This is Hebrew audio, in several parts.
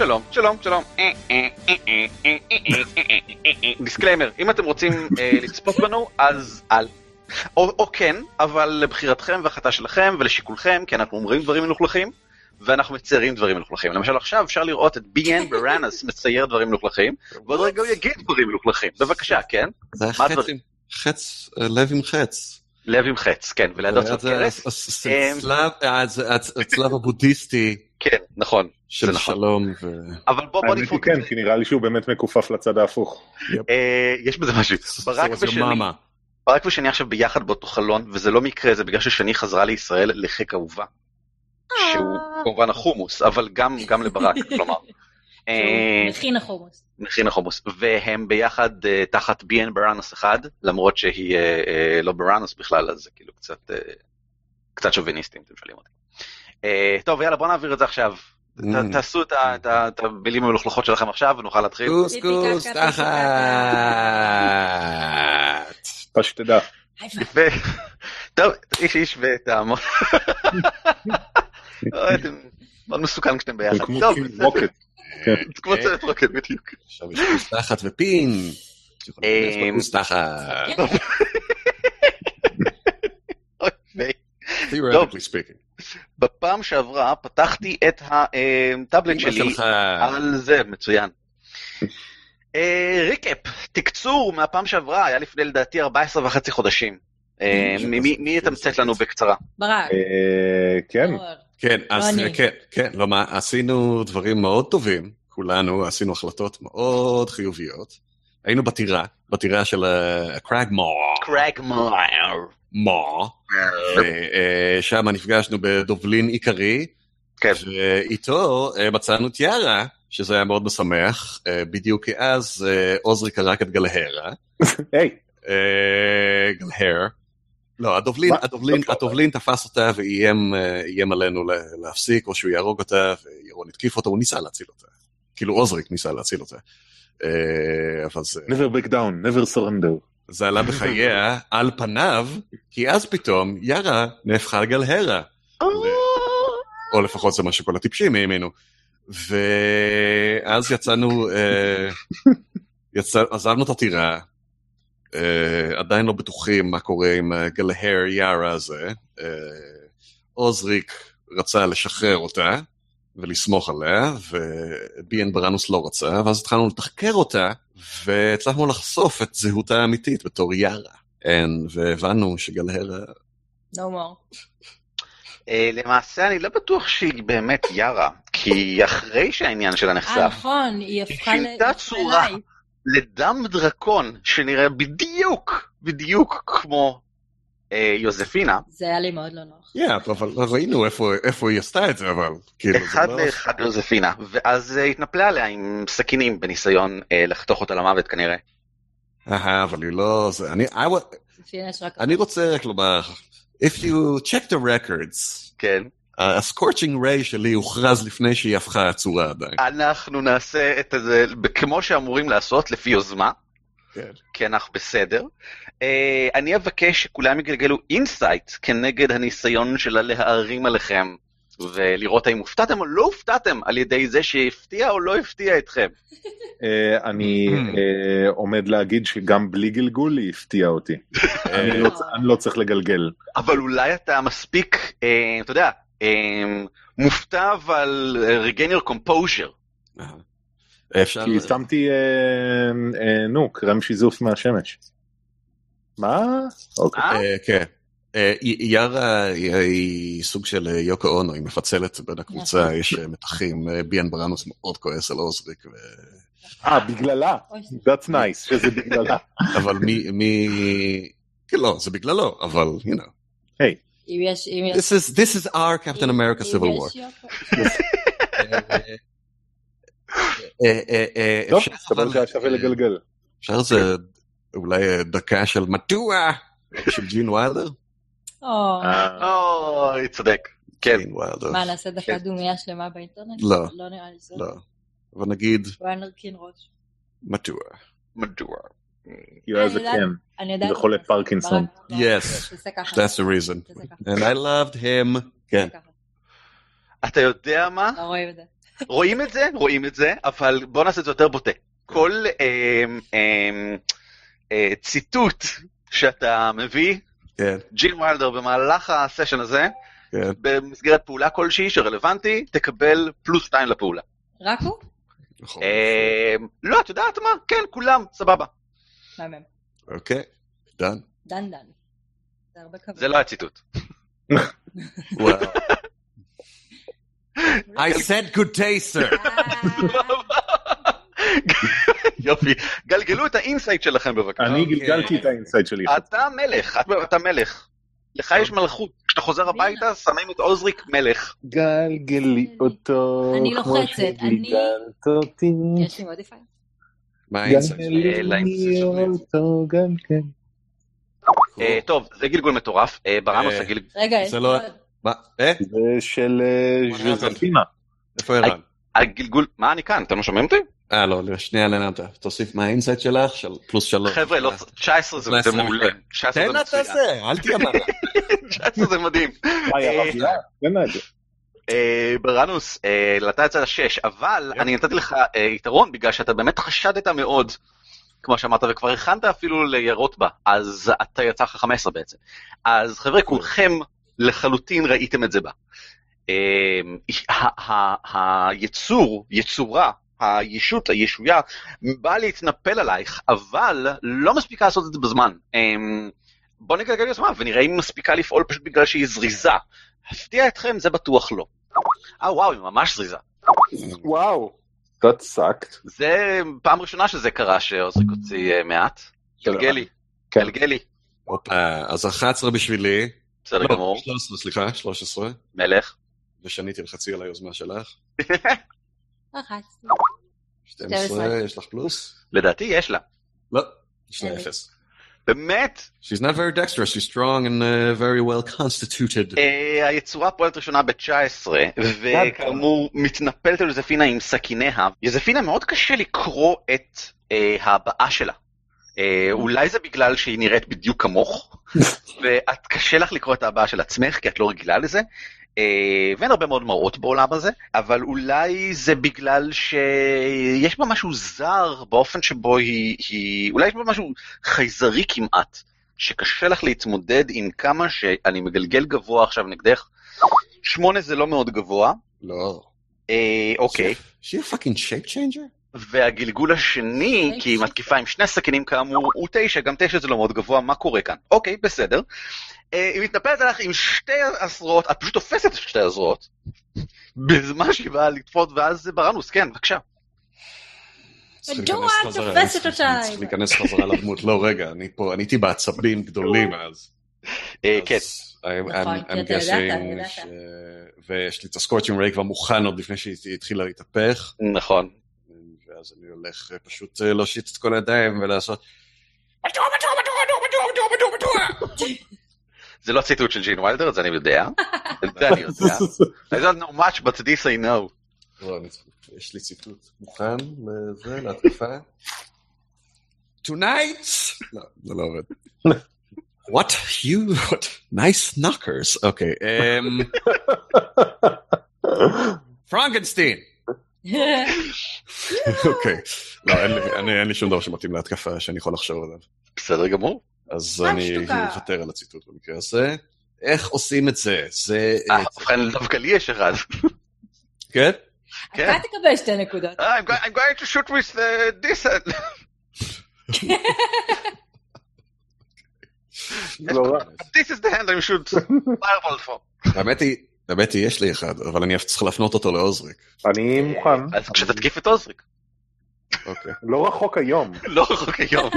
שלום, שלום, שלום. disclaimer, אם אתם רוצים אה, לצפות בנו, אז אל. או, או כן, אבל לבחירתכם והחלטה שלכם ולשיקולכם, כי אנחנו אומרים דברים מלוכלכים, ואנחנו מציירים דברים מלוכלכים. למשל עכשיו אפשר לראות את ביאן ברנס מצייר דברים מלוכלכים, ועוד רגע הוא יגיד דברים מלוכלכים. בבקשה, כן? זה היה חץ חץ, אה, לב עם חץ. לב עם חץ, כן, ולידו זה קרס. הצלב הבודהיסטי כן, נכון. של נכון. שלום. ו- אבל בוא, בוא את כן. כי נראה לי שהוא באמת מכופף לצד ההפוך. אה, יש בזה משהו. ברק ושני. ברק ושני עכשיו ביחד באותו חלון, וזה לא מקרה, זה בגלל ששני חזרה לישראל לחיק אהובה. שהוא כמובן החומוס, אבל גם גם לברק, כלומר. אה, מכין החומוס. מכין החומוס, והם ביחד אה, תחת ביאן בראנוס אחד, למרות שהיא אה, אה, לא בראנוס בכלל, אז זה כאילו קצת אה, קצת שוביניסטי אם אתם שואלים אותי. אה, טוב יאללה בוא נעביר את זה עכשיו. Mm. תעשו את המילים המלוכלכות שלכם עכשיו ונוכל להתחיל. קוס פיפי קוס קקה, פיפי תחת. הייפה. יפה. טוב, איש איש אתם מאוד מסוכן כשאתם ביחד. כמו טוב, קים רוקט. זה כמו צוות רוקט בדיוק. עכשיו יש כוס תחת ופין. יש פה כוס תחת. אוי, ויי. Theoretically speaking. בפעם שעברה פתחתי את הטאבלט אמא שלי שלך. על זה, מצוין. אה, ריקאפ, תקצור מהפעם שעברה, היה לפני לדעתי 14 וחצי חודשים. אה, מי- יתמצת לנו בקצרה? ברק. אה, כן. כן, אז אני. כן, כן, לא מה, עשינו דברים מאוד טובים, כולנו עשינו החלטות מאוד חיוביות. היינו בטירה, בטירה של הקרג מור, קרג מאייר. מור, ושם נפגשנו בדובלין עיקרי, כן. ואיתו אה, מצאנו את יארה, שזה היה מאוד משמח, אה, בדיוק כי אז אה, עוזרי קרק את גלהרה, היי, אה, גלהר. לא, הדובלין, מה? הדובלין, לא, הדובלין תפס אותה ואיים אה, איים עלינו לה- להפסיק, או שהוא יהרוג אותה, וירון התקיף אותו, הוא ניסה להציל אותה. כאילו עוזריק ניסה להציל אותה. אה, אבל זה, never back down, never surrender. זה עלה בחייה על פניו, כי אז פתאום יארה נהפכה לגלהרה. או לפחות זה מה שכל הטיפשים האמינו. ואז יצאנו, אה, יצא, עזבנו את הטירה, אה, עדיין לא בטוחים מה קורה עם הגלהר יארה הזה. אה, עוזריק רצה לשחרר אותה ולסמוך עליה, וביאן ברנוס לא רצה, ואז התחלנו לתחקר אותה, והצלחנו לחשוף את זהותה האמיתית בתור יארה. אין, והבנו שגלהרה No more. אה, למעשה אני לא בטוח שהיא באמת יארה, כי אחרי שהעניין שלה אה, נחשף, נכון, היא הפכה ל... שינתה היא הפכה צורה. לדם דרקון שנראה בדיוק, בדיוק כמו אה, יוזפינה, זה היה לי מאוד לא נוח. כן, אבל ראינו איפה, איפה היא עשתה את זה, אבל כאילו, אחד לא- לאחד יוזפינה, ואז אה, התנפלה עליה עם סכינים בניסיון אה, לחתוך אותה למוות כנראה. אהה, אבל היא לא... זה, אני, רוצה רק לומר, if you check the records, כן. ה-scorching ray שלי הוכרז לפני שהיא הפכה עצורה עדיין. אנחנו נעשה את זה כמו שאמורים לעשות לפי יוזמה, כן. כי אנחנו בסדר. אה, אני אבקש שכולם יגלגלו insight כנגד הניסיון שלה להערים עליכם, ולראות האם הופתעתם או לא הופתעתם על ידי זה שהפתיע או לא הפתיע אתכם. אה, אני. אה, עומד להגיד שגם בלי גלגול היא הפתיעה אותי. אני לא אני לא צריך לגלגל. אבל אולי אתה מספיק, אתה יודע, מופתע אבל regain your composure. אפשר... כי שמתי, אה, אה, נו, קרם שיזוף מהשמש. מה? אוקיי. אה? אה, כן. אה, יארה היא- היא סוג של אה, יוקו אונו, היא מפצלת בין הקבוצה. יש אה, מתחים, אה, ביאן ברנוס מאוד כועס על עוזריק, ו- אה, בגללה. That's nice, שזה בגללה. אבל מי, מי... כן, לא, זה בגללו, אבל, you know. יש... This is, this is our Captain America Civil War. יוקו- אה, אה, אה, טוב, אפשר מסתבר אבל- שהיה שווה לגלגל. אפשר איזה אולי אה, דקה של מדוע של ג'ין ויילדר? או, אה, אוי, צודק. כן. מה, נעשה דקה כן. דומייה שלמה באינטרנט? לא. לא נראה לי זה. לא. אבל נגיד בוא נרכין ראש. מדוע. זה חולה פרקינסון. לא, Yes. That's the reason. And I loved him. כן. אתה יודע מה? לא רואים את זה. רואים את זה, רואים את זה, אבל בוא נעשה את זה יותר בוטה. כל אה, אה, אה, ציטוט שאתה מביא, כן, ג'ין ויילדר במהלך הסשן הזה, כן. במסגרת פעולה כלשהי שרלוונטי, תקבל פלוס שתיים לפעולה. רק הוא? נכון. אה, לא, את יודעת מה? כן, כולם, סבבה. מהמם. אוקיי, דן. דן דן. זה הרבה כבוד. זה לא הציטוט. וואו. I said good taste, sir. יופי. גלגלו את ה insight שלכם בבקשה. אני אוקיי. גלגלתי את ה insight שלי. אתה מלך, אתה- מלך. לך יש מלכות. כשאתה חוזר הביתה, שמים את עוזריק מלך. גלגלי אותו. אני כמו לוחצת, אני- שגלגלת אותי. יש לי modifier? מה ה insight? גלגלי אותו גם כן. אה, טוב, זה גלגול מטורף. אה, ברנוס אה, הגלגול... רגע, יש עוד. מה? אה? זה של אה? ז'וזפינה. איפה ערן? הגלגול... מה אני כאן? אתם לא שומעים אותי? אה, לא, לא, שנייה, לנמת. תוסיף מה ה insight שלך? של פלוס שלוש. חבר'ה, לא, 19 זה זה 19 מעולה. 19 תן זה לה מצוין. תעשה, אל תהיה מה. 19 זה מדהים. תן את. אה, ברנוס, אה, נתת את זה לשש, אבל. אני נתתי לך אה, יתרון בגלל שאתה באמת חשדת מאוד, כמו שאמרת, וכבר הכנת אפילו לירות בה, אז אתה יצא לך 15 בעצם. אז חבר'ה, כולכם לחלוטין ראיתם את זה בה. אה, ה- היצור, יצורה, הישות, הישויה, באה להתנפל עלייך, אבל לא מספיקה לעשות את זה בזמן. אה, בוא נגלגל יוזמה ונראה אם היא מספיקה לפעול פשוט בגלל שהיא זריזה. הפתיע אתכם, זה בטוח לא. אה וואו, היא ממש זריזה. וואו. That sucked. זה פעם ראשונה שזה קרה שעוזריק הוציא אה, מעט. גלגלי, כן. גלגלי. הופה, אז 11 בשבילי. בסדר לא, גמור, 13, סליחה, 13. מלך. ושניתי לחצי על היוזמה שלך. לחצתי. 12, 12. יש לך פלוס? לדעתי יש לה. לא, יש לה לי. אפס. באמת, She's not very dexterous, she's strong and uh, very well constituted. אה, היצורה פועלת ראשונה ב-19, וכאמור מתנפלת על יוזפינה עם סכיניה. יוזפינה מאוד קשה לקרוא את אה, הבעה שלה. אה, אולי זה בגלל שהיא נראית בדיוק כמוך, ואת קשה לך לקרוא את הבעה של עצמך, כי את לא רגילה לזה. אה, ואין הרבה מאוד מראות בעולם הזה, אבל אולי זה בגלל שיש בה משהו זר באופן שבו היא, היא אולי יש בה משהו חייזרי כמעט, שקשה לך להתמודד עם כמה שאני מגלגל גבוה עכשיו נגדך. שמונה זה לא מאוד גבוה, לא. אה, אוקיי. She a fucking shape changer? והגלגול השני. כי היא מתקיפה עם שני סכינים כאמור, הוא תשע, גם תשע זה לא מאוד גבוה, מה קורה כאן? אוקיי, בסדר. אה, היא מתנפלת עליך עם שתי הזרועות, את פשוט תופסת את שתי הזרועות, בזמן שהיא באה לתפות, ואז זה ברנוס, כן, בבקשה. צריך מדוע להיכנס את חזרה, תופסת אני צריך- אותה? אני צריך להיכנס חזרה לדמות. לא, רגע, אני פה, אני הייתי בעצבים גדולים אז. אה, כן, אז I'm- נכון, ידעת, guessing ידעת. ש- ויש לי את הסקורצ'ים ריי כבר מוכן עוד לפני שהיא התחילה להתהפך, נכון. ואז אני הולך אה, פשוט אה, להושיט את כל הידיים ולעשות... מדוע, מדוע, מדוע, מדוע, מדוע, מדוע, מדוע. זה לא ציטוט של ג'ין ויילדר, את זה אני יודע. את זה אני יודע. I don't know much, but this I know. לא, אני צריך- יש לי ציטוט מוכן לזה, להתקפה. Tonight! לא, זה לא עובד. What you, what nice knockers. אוקיי, אמ, פרנקנסטיין. אוקיי. לא, אין לי- אני- אין לי שום דבר שמתאים להתקפה שאני יכול לחשוב עליו. בסדר גמור. אז רק אני. אוותר על הציטוט במקרה הזה. איך עושים את זה? זה... אה, אה, ובכן, דווקא לי יש אחד. כן? כן. אתה תקבל שתי נקודות. Ah, I'm, go- I'm going to shoot with uh, this. לא רע. This is the hand I should fireball for. האמת היא, האמת היא, יש לי אחד, אבל אני צריך להפנות אותו לעוזריק. אני מוכן. אז כשתתקיף את עוזריק. אוקיי. לא רחוק היום. לא רחוק היום.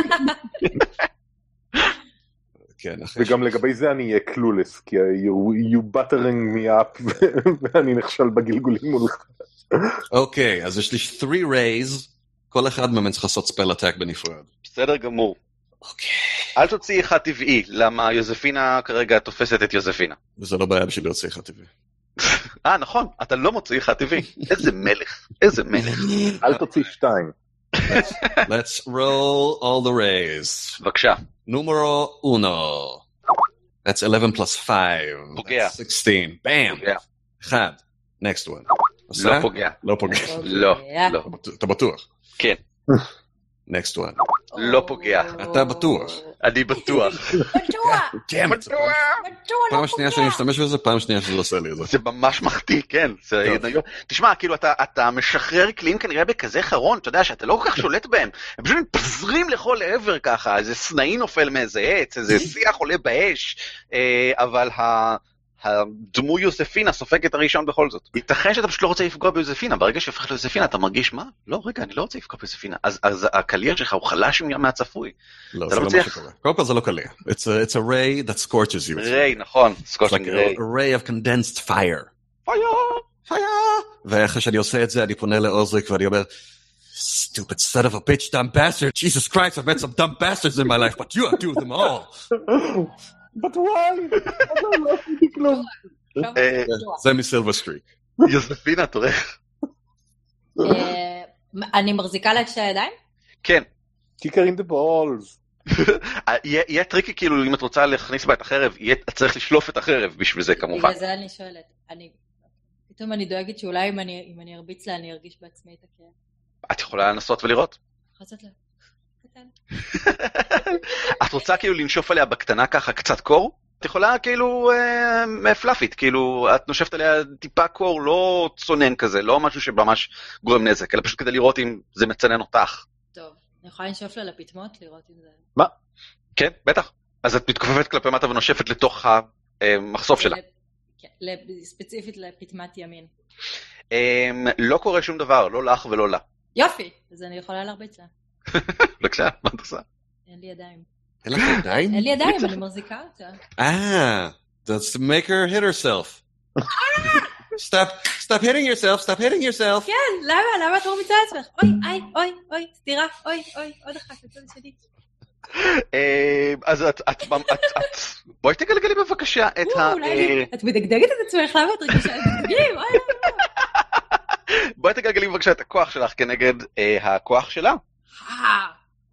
כן, אחרי וגם לגבי זה אני אהיה קלולס, כי you, buttering me up, ואני נכשל בגלגולים מולך. אוקיי, אז יש לי 3 rays, כל אחד מהם צריך לעשות ספל אטק בנפרד. בסדר גמור. אוקיי. אל תוציא אחד טבעי, למה יוזפינה כרגע תופסת את יוזפינה. וזה לא בעיה בשביל להוציא אחד טבעי. אה, נכון, אתה לא מוציא אחד טבעי. איזה מלך, איזה מלך. אל תוציא שתיים. Let's roll all the rays. בבקשה. Numero uno. That's 11 plus 5. פוגע. That's 16. Bam! פוגע. אחד. Next one. לא פוגע. לא פוגע. לא, פוגע. לא. אתה בטוח? כן, next one. לא פוגע. אתה בטוח. אני בטוח. בטוח. it. בטוח פעם לא שנייה פוגע. שאני משתמש בזה, פעם שנייה שזה עושה לי את זה. זה ממש מחטיא, כן. תשמע, כאילו, אתה, משחרר כלים כנראה בכזה חרון, אתה יודע שאתה לא כל כך שולט בהם. הם פשוט מתפזרים לכל עבר ככה, איזה סנאי נופל מאיזה עץ, איזה שיח עולה באש, אה, אבל ה... הדמוי יוספינה סופג את הראשון בכל זאת. ייתכן שאתה פשוט לא רוצה לפגוע ביוספינה, ברגע שהופך ליוספינה אתה מרגיש מה? לא, רגע, אני לא רוצה לפגוע ביוספינה. אז, אז הקליע שלך הוא חלש מהצפוי. לא, אתה זה לא לא מה. שקורה. קודם כל זה לא קליע. It's a- it's a ray that scorches you. ray, נכון, It's like scorching ray. a ray of condensed fire. fire! ואחרי שאני עושה את זה, אני פונה לאוזריק ואני אומר, stupid son of a bitch, dumb bastard, Jesus Christ, I've met some dumb bastards in my life, but you outdo them all. But why? לא עשיתי כלום. זה מסילבר סטריק. יוספינה, תראה. אה, אני מחזיקה לה את שתי הידיים? כן, her in the balls. יהיה tricky כאילו אם את רוצה להכניס בה את החרב, יהיה צריך לשלוף את החרב בשביל זה כמובן. בגלל זה אני שואלת. אני... פתאום אני דואגת שאולי אם אני אם אני ארביץ לה אני ארגיש בעצמי את הכאב. את יכולה לנסות ולראות. לה. קטן. את רוצה כאילו לנשוף עליה בקטנה ככה קצת קור? את יכולה כאילו אה, פלאפית, כאילו את נושפת עליה טיפה קור לא צונן כזה, לא משהו שממש גורם נזק, אלא פשוט כדי לראות אם זה מצנן אותך. טוב. אני יכולה לנשוף לה לפטמות לראות אם זה... כן, בטח. אז את מתכופפת כלפי מטה ונושפת לתוך המחשוף שלה. כן, ספציפית לפטמת ימין. אה, לא קורה שום דבר, לא לך ולא לה. יופי! אז אני יכולה להרביץ לה. בבקשה, מה את עושה? אין לי ידיים. אין לך ידיים? אין לי ידיים, אני מחזיקה אותה. Ah, that's make her hit herself. stop, stop hitting yourself, stop hitting yourself. כן, למה? למה את מרביצה לעצמך? אוי, איי, אוי, אוי, סתירה, אוי, אוי, עוד אחת, לצד השני. אה, אז את, את, את, בואי תגלגלי בבקשה את ה... אה, את מדגדגת את עצמך, למה את רגישה? אוי, בואי תגלגלי בבקשה את הכוח שלך כנגד אה, הכוח שלה. אה,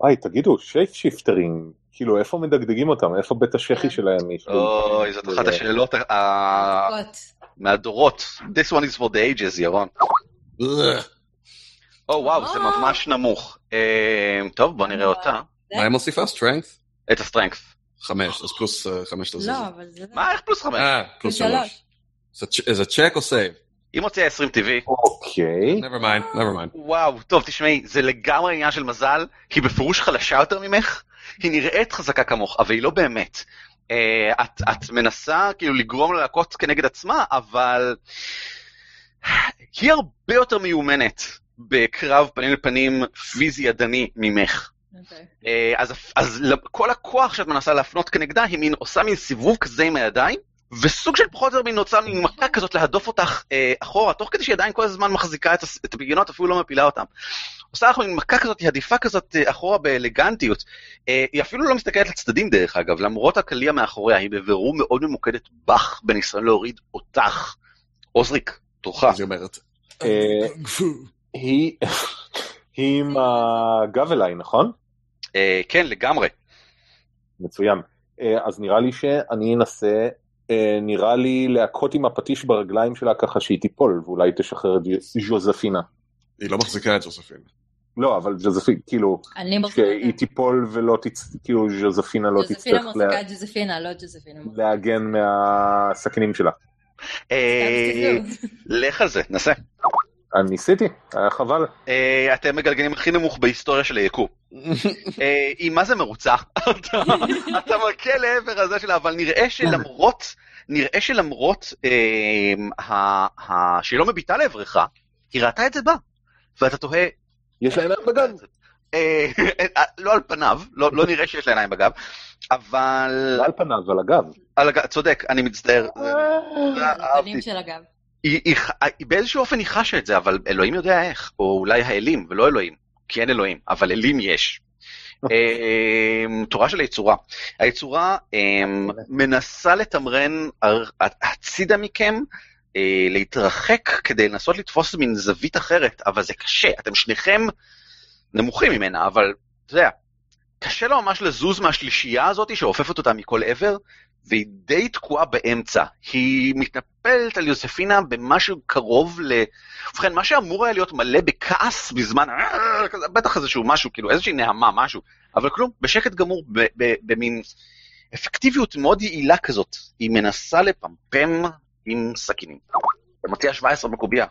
היי, תגידו, שייפ שיפטרים, כאילו, איפה מדגדגים אותם? איפה בית השחי שלהם? יש לי- אוי, זאת אחת השאלות ה- דקות. מהדורות. This one is for the ages, ירון. או וואו, זה ממש נמוך. אה, טוב, בוא נראה אותה. מה היא מוסיפה? strength? את ה strength. חמש, אז פלוס אה, חמש לזה. לא, אבל זה... מה, איך פלוס חמש? אה, פלוס שלוש. זה צ'ק או save? היא מוציאה 20 טבעי. אוקיי. never mind, never mind. וואו, טוב, תשמעי, זה לגמרי עניין של מזל. היא בפירוש חלשה יותר ממך. היא נראית חזקה כמוך, אבל היא לא באמת. אה, את, את מנסה כאילו לגרום לה להכות כנגד עצמה, אבל היא הרבה יותר מיומנת בקרב פנים לפנים פיזי ידני ממך. אוקיי. אה, אז, אז כל הכוח שאת מנסה להפנות כנגדה היא מין עושה מין סיבוב כזה עם הידיים, וסוג של פחות או יותר מין מין מכה כזאת להדוף אותך אה, אחורה, תוך כדי שהיא עדיין כל הזמן מחזיקה את, את הבגיונות, אפילו לא מפילה אותם. עושה לך מין מכה כזאת, עדיפה כזאת אה, אחורה באלגנטיות. אה, היא אפילו לא מסתכלת לצדדים דרך אגב, למרות הקליע מאחוריה, היא בבירור מאוד ממוקדת בך בניסיון להוריד אותך. עוזריק, תורך. היא אומרת. אה, היא עם הגב אליי, נכון? אה, כן, לגמרי. מצוין. אז נראה לי שאני אנסה, נראה לי להכות עם הפטיש ברגליים שלה ככה שהיא תיפול, ואולי תשחרר את ז'וזפינה. היא לא מחזיקה את ג'וספין. לא, אבל ז'וזפינה, כאילו, מחזיקה שהיא תיפול ולא תצ... כאילו ז'וזפינה לא ג'וזפינה תצטרך מחזיקה לה- את ג'וזפינה, לא ג'וזפינה. להגן מהסכינים שלה. אה. לך על זה, נסה. אני ניסיתי, היה חבל. אה, אתם מגלגלים הכי נמוך בהיסטוריה של היקום. אה, היא מה זה מרוצה. אתה אתה מכה לעבר הזה שלה, אבל נראה שלמרות, נראה שלמרות אה, שהיא לא מביטה לעברך, היא ראתה את זה בה. ואתה תוהה... יש לה עיניים בגן. אה, אה, לא על פניו, לא לא נראה שיש לה עיניים בגב, אבל... לא על פניו, על הגב. על הגב, צודק, אני מצטער. הפנים. של הגב. היא, היא, היא באיזשהו אופן היא חשה את זה, אבל אלוהים יודע איך, או אולי האלים, ולא אלוהים, כי אין אלוהים, אבל אלים יש. אמ, תורה של היצורה. היצורה אמ, מנסה לתמרן הצידה מכם, אה, להתרחק כדי לנסות לתפוס מין זווית אחרת, אבל זה קשה, אתם שניכם נמוכים ממנה, אבל אתה יודע, קשה לו ממש לזוז מהשלישייה הזאת שאופפת אותה מכל עבר, והיא די תקועה באמצע. היא מתנפלת על יוספינה במשהו קרוב ל... ובכן, מה שאמור היה להיות מלא בכעס בזמן, בטח איזשהו משהו, כאילו איזושהי נהמה, משהו, אבל כלום, בשקט גמור, במין אפקטיביות מאוד יעילה כזאת, היא מנסה לפמפם עם סכינים. ומציעה 17 בקובייה.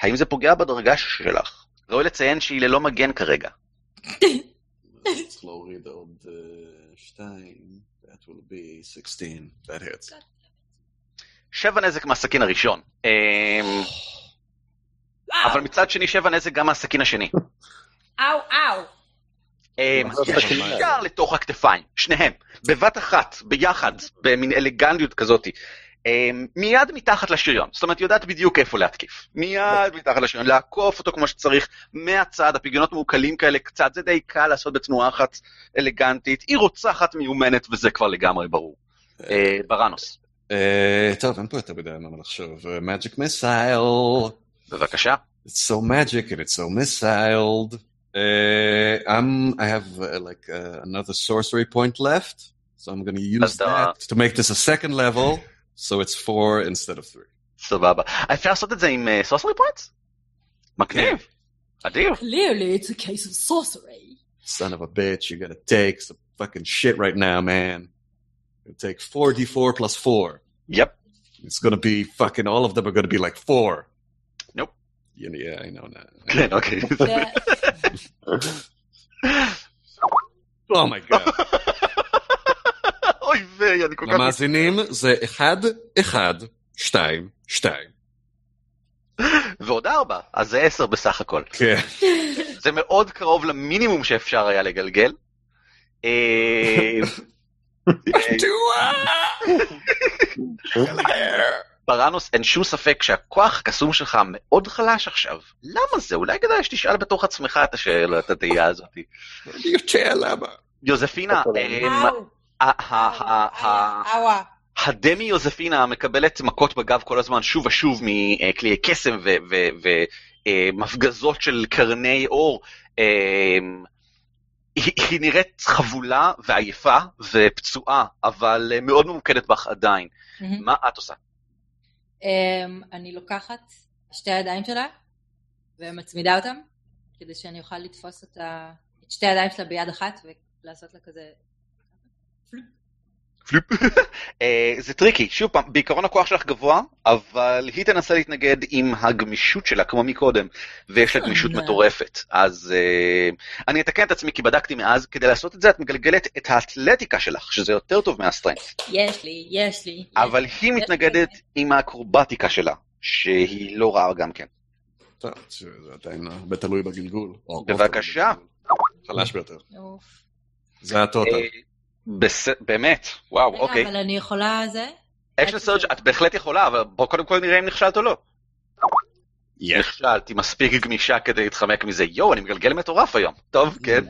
האם זה פוגע בדרגה שלך? ראוי לציין שהיא ללא מגן כרגע. צריך להוריד עוד אה, שתיים, that will be 16, that hits. שבע נזק מהסכין הראשון. אמ, אבל מצד שני שבע נזק גם מהסכין השני. אאו, אאו. אמ, ישר? לתוך הכתפיים, שניהם, בבת אחת, ביחד, במין אלגנטיות כזאת. אמ, מיד מתחת לשריון, זאת אומרת, יודעת בדיוק איפה להתקיף. מיד מתחת לשריון, לעקוף אותו כמו שצריך, מהצד, הפגיונות מעוקלים כאלה קצת, זה די קל לעשות בתנועה אחת אלגנטית. היא רוצחת מיומנת וזה כבר לגמרי ברור. אה, בראנוס, אה, טוב, אין פה יותר מדי מה לחשוב. אה, magic missile. בבקשה. It's so magic and it's so missiled. Uh, I'm, I have uh, like uh, another sorcery point left, so I'm going to use that to make this a second level, So it's four instead of three. Shababa. I found something in uh, sorcery points. My canoe. I do. Clearly, it's a case of sorcery. Son of a bitch, you're gonna take some fucking shit right now, man. Take 4d4 plus 4. Yep. It's gonna be fucking, all of them are gonna be like 4. Nope. Yeah, yeah I know that. okay. oh my god. אוי ויי, אני כל כך... המאזינים זה 1, 1, 2, 2. ועוד ארבע, אז זה עשר בסך הכל. כן. זה מאוד קרוב למינימום שאפשר היה לגלגל. אה, בראנוס, אין שום ספק שהכוח הקסום שלך מאוד חלש עכשיו. למה זה? אולי כדאי שתשאל בתוך עצמך את השאלה, את התהייה הזאת. יותר למה? יוזפינה, אה, ה- ה- ה- ה- אאווה. הדמי יוזפינה מקבלת מכות בגב כל הזמן שוב ושוב מכלי קסם ומפגזות של קרני אור. אה, היא, נראית חבולה ועייפה ופצועה, אבל אה, מאוד ממוקדת בך עדיין. מה את עושה? אמ, אני לוקחת שתי הידיים שלה ומצמידה אותם, כדי שאני אוכל לתפוס אותה, את שתי הידיים שלה ביד אחת ולעשות לה כזה... flip. אה, זה tricky, שוב פעם, בעיקרון הכוח שלך גבוה, אבל היא תנסה להתנגד עם הגמישות שלה כמו מקודם, ויש לה גמישות אה. מטורפת. אז אה, אני אתקן את עצמי כי בדקתי מאז, כדי לעשות את זה את מגלגלת את האתלטיקה שלך, שזה יותר טוב מה strength. יש לי, יש לי. אבל היא מתנגדת עם האקרובטיקה שלה, שהיא לא רעה גם כן. טוב, זה עדיין הרבה תלוי בגלגול. בבקשה. חלש ביותר. זה ה total. בס- באמת, וואו, רגע, אוקיי. אבל אני יכולה זה? action surge את בהחלט יכולה, אבל בוא קודם כל נראה אם נכשלת או לא. יש. נכשלת, היא מספיק גמישה כדי להתחמק מזה. יואו, אני מגלגל מטורף היום. טוב, כן.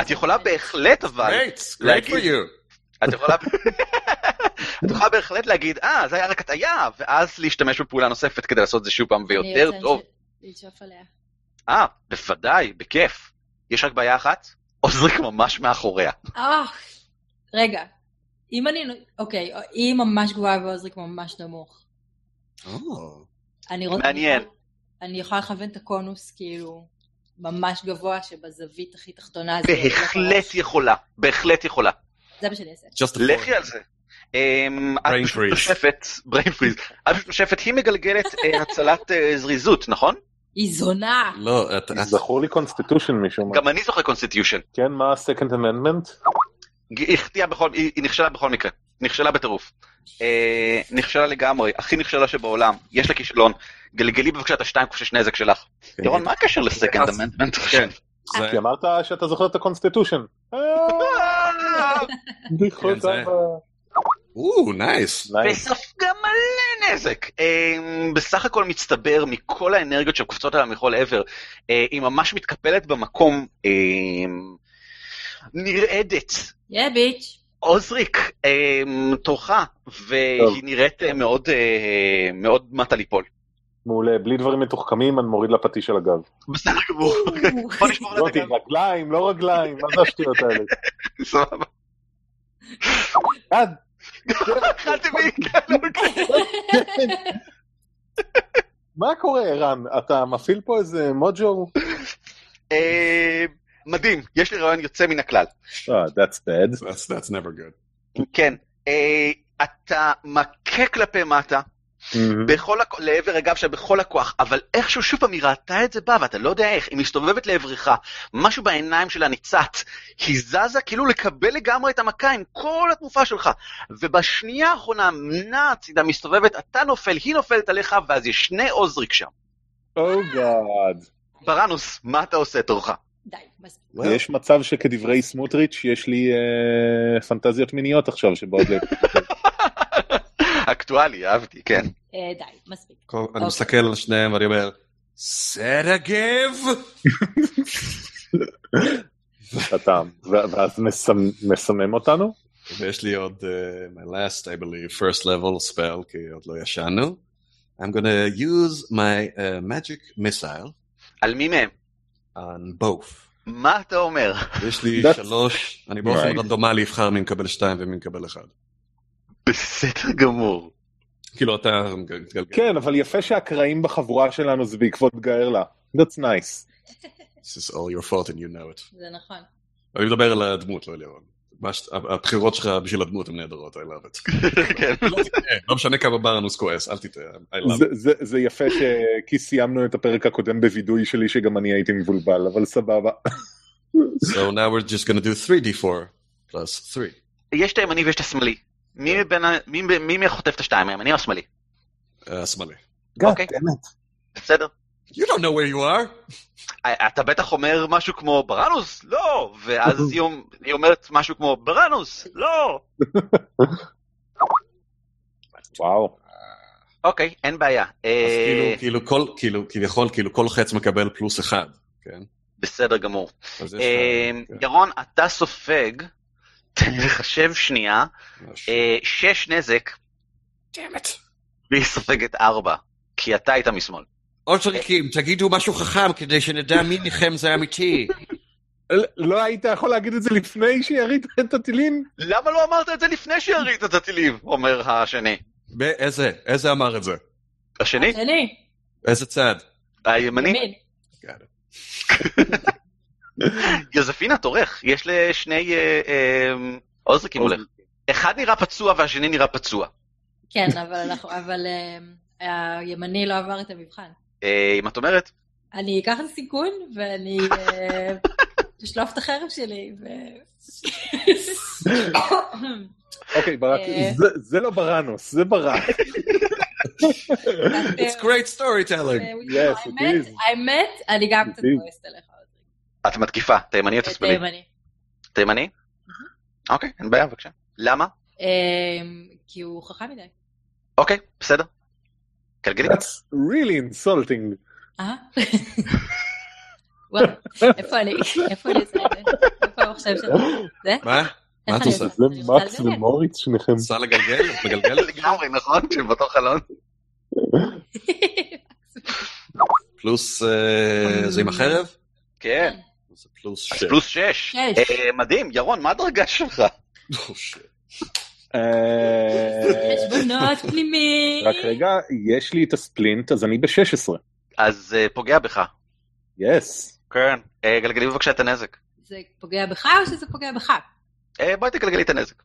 את יכולה בהחלט אבל, Great, great for להגיד- you. את יכולה... את יכולה בהחלט להגיד, אה, זה היה רק הטעיה, ואז להשתמש בפעולה נוספת כדי לעשות את זה שוב פעם ויותר טוב. לשאוף עליה. אה, בוודאי, בכיף. יש רק בעיה אחת, עוזריק ממש מאחוריה. אה, רגע. אם אני... אוקיי, היא ממש גבוהה ועוזריק ממש נמוך. או, אני רוצה... מעניין. אני יכולה לכוון את הקונוס כאילו ממש גבוה שבזווית הכי תחתונה זה... בהחלט. יכולה, בהחלט יכולה. זה מה שאני אעשה. לכי. על זה. אמ, את Brain פשוט freeze. נושפת, brain freeze, את פשוט נושפת, היא מגלגלת אה, הצלת אה, זריזות, נכון? היא זונה. לא, את... את- זכור לי constitution משום מה. גם אני זוכר constitution. כן, מה ה-Second Amendment? היא החטיאה בכל, היא נכשלה בכל מקרה, נכשלה בטירוף. אה, נכשלה לגמרי, הכי נכשלה שבעולם, יש לה כישלון. גלגלי בבקשה את השתיים קופשש נזק שלך. כן, ירון, מה הקשר ל second amendment? כן. זה- כי אמרת שאתה זוכר את ה constitution. או, nice. וספגה מלא נזק. אה, בסך הכל מצטבר מכל האנרגיות שקופצות עליה מכל עבר. אה, היא ממש מתקפלת במקום, אה, נרעדת. יא ביץ'. עוזריק, אה, תורך. והיא נראית אה, מאוד, אה, מאוד מטה ליפול. מעולה, בלי דברים מתוחכמים, אני מוריד לפטיש על הגב. בסדר גמור. בוא נשמור על זאתי, הדגל. רגליים, לא רגליים, מה זה השטויות האלה? סבבה. אכלתי. מה קורה, ערן? אתה מפעיל פה איזה מוג'ו? אה, מדהים, יש לי רעיון יוצא מן הכלל. אה, that's bad. That's, that's never good. כן, אה, אתה מכה כלפי מטה, מהמם. בכל הכ... לעבר הגב שלה בכל הכוח, אבל איכשהו שוב פעם היא ראתה את זה בא, ואתה לא יודע איך, היא מסתובבת לעברך, משהו בעיניים שלה ניצת, היא זזה כאילו לקבל לגמרי את המכה עם כל התנופה שלך, ובשנייה האחרונה נעה הצידה מסתובבת, אתה נופל, היא נופלת עליך, ואז יש שני עוזריק שם. Oh God. בראנוס, מה אתה עושה תורך? די, מספיק. יש מצב שכדברי סמוטריץ' יש לי אה, פנטזיות מיניות עכשיו שבאות ל... אקטואלי, אהבתי, כן. אה, די, מספיק. אני אוקיי. מסתכל על שניהם ואני אומר, סרגב! אתה, ואז מסמ- מסמם אותנו? ויש לי עוד, uh, my last, I believe, first level spell, כי עוד לא ישנו. I'm gonna use my uh, magic missile על מי מהם? on both. מה אתה אומר? יש לי That's- שלוש, אני באופן. רנדומלי אבחר מי מקבל שתיים ומי מקבל אחד. בסדר גמור. כאילו אתה מתגלגל. כן, אבל יפה שהקרעים בחבורה שלנו זה בעקבות גארלה. That's nice. This is all your fault and you know it. זה נכון. אני מדבר על הדמות, לא על ירון. הבחירות שלך בשביל הדמות הן נהדרות, I love it. כן. לא לא משנה כמה ברנוס כועס, אל תטעה, I love זה- it. זה- זה יפה ש... כי סיימנו את הפרק הקודם בווידוי שלי שגם אני הייתי מבולבל, אבל סבבה. So now we're just gonna do 3d4 plus 3. יש את הימני ויש את השמאלי. מי מבין ה- מי מי מי חוטף את השתיים, הימני או השמאלי? Uh, שמאלי. אוקיי. באמת. בסדר. You don't know where you are. אה, אתה בטח אומר משהו כמו בראנוס? לא! ואז היא אומ- היא אומרת משהו כמו בראנוס? לא! וואו. אוקיי, אין בעיה. אז אה, כאילו, כאילו כל, כאילו, כביכול, כאילו כל חץ מקבל פלוס אחד, כן? בסדר גמור. אז אה, כן, ירון, אתה סופג, תן לי לחשב שנייה. אה, שש נזק. והיא סופגת ארבע, כי אתה היית משמאל. אוצ'ריקים, תגידו משהו חכם כדי שנדע מי מכם זה אמיתי. לא היית יכול להגיד את זה לפני שירית את הטילים? למה לא אמרת את זה לפני שירית את הטילים? אומר השני. באיזה? איזה אמר את זה? השני? שני, איזה צד? הימני? ימין. יוזפינה, תורך, יש לשני אה, אה, עוזריקים הולך. אחד נראה פצוע והשני נראה פצוע. כן, אבל אנחנו, אבל אה, הימני לא עבר את המבחן. אה, אם את אומרת, אני אקח את הסיכון ואני אה, אשלוף את החרב שלי. ו... אוקיי, ברק, אה. זה- לא בראנוס, זה ברק. It's great storytelling. Yes, it האמת, is. האמת, אני גם קצת. כועסת עליך. את מתקיפה, תימני או את תשמאלי? הימני. תימני? אוקיי, אין בעיה, בבקשה. למה? אה, כי הוא חכם מדי. אוקיי, בסדר. גלגלי. That's really insulting. אה? וואו, איפה אני? איפה אני עושה? איפה המחשב? זה? מה? איך את עושה? עושה? זה מקס. ומוריץ שניכם. ניסה לגלגל? את מגלגלת? לגמרי, נכון? שבאותו חלון. פלוס אה, זה עם החרב? כן, זה פלוס אז שש. פלוס שש. שש. אה, מדהים, ירון, מה הדרגה שלך? Oh, shit. אה, חשבונות פנימיים. רק רגע, יש לי את הספלינט, אז אני ב-16. אז אה, פוגע בך. yes. כן. גלגלי בבקשה את הנזק. זה פוגע בך או שזה פוגע בך? בואי תגלגלי את הנזק.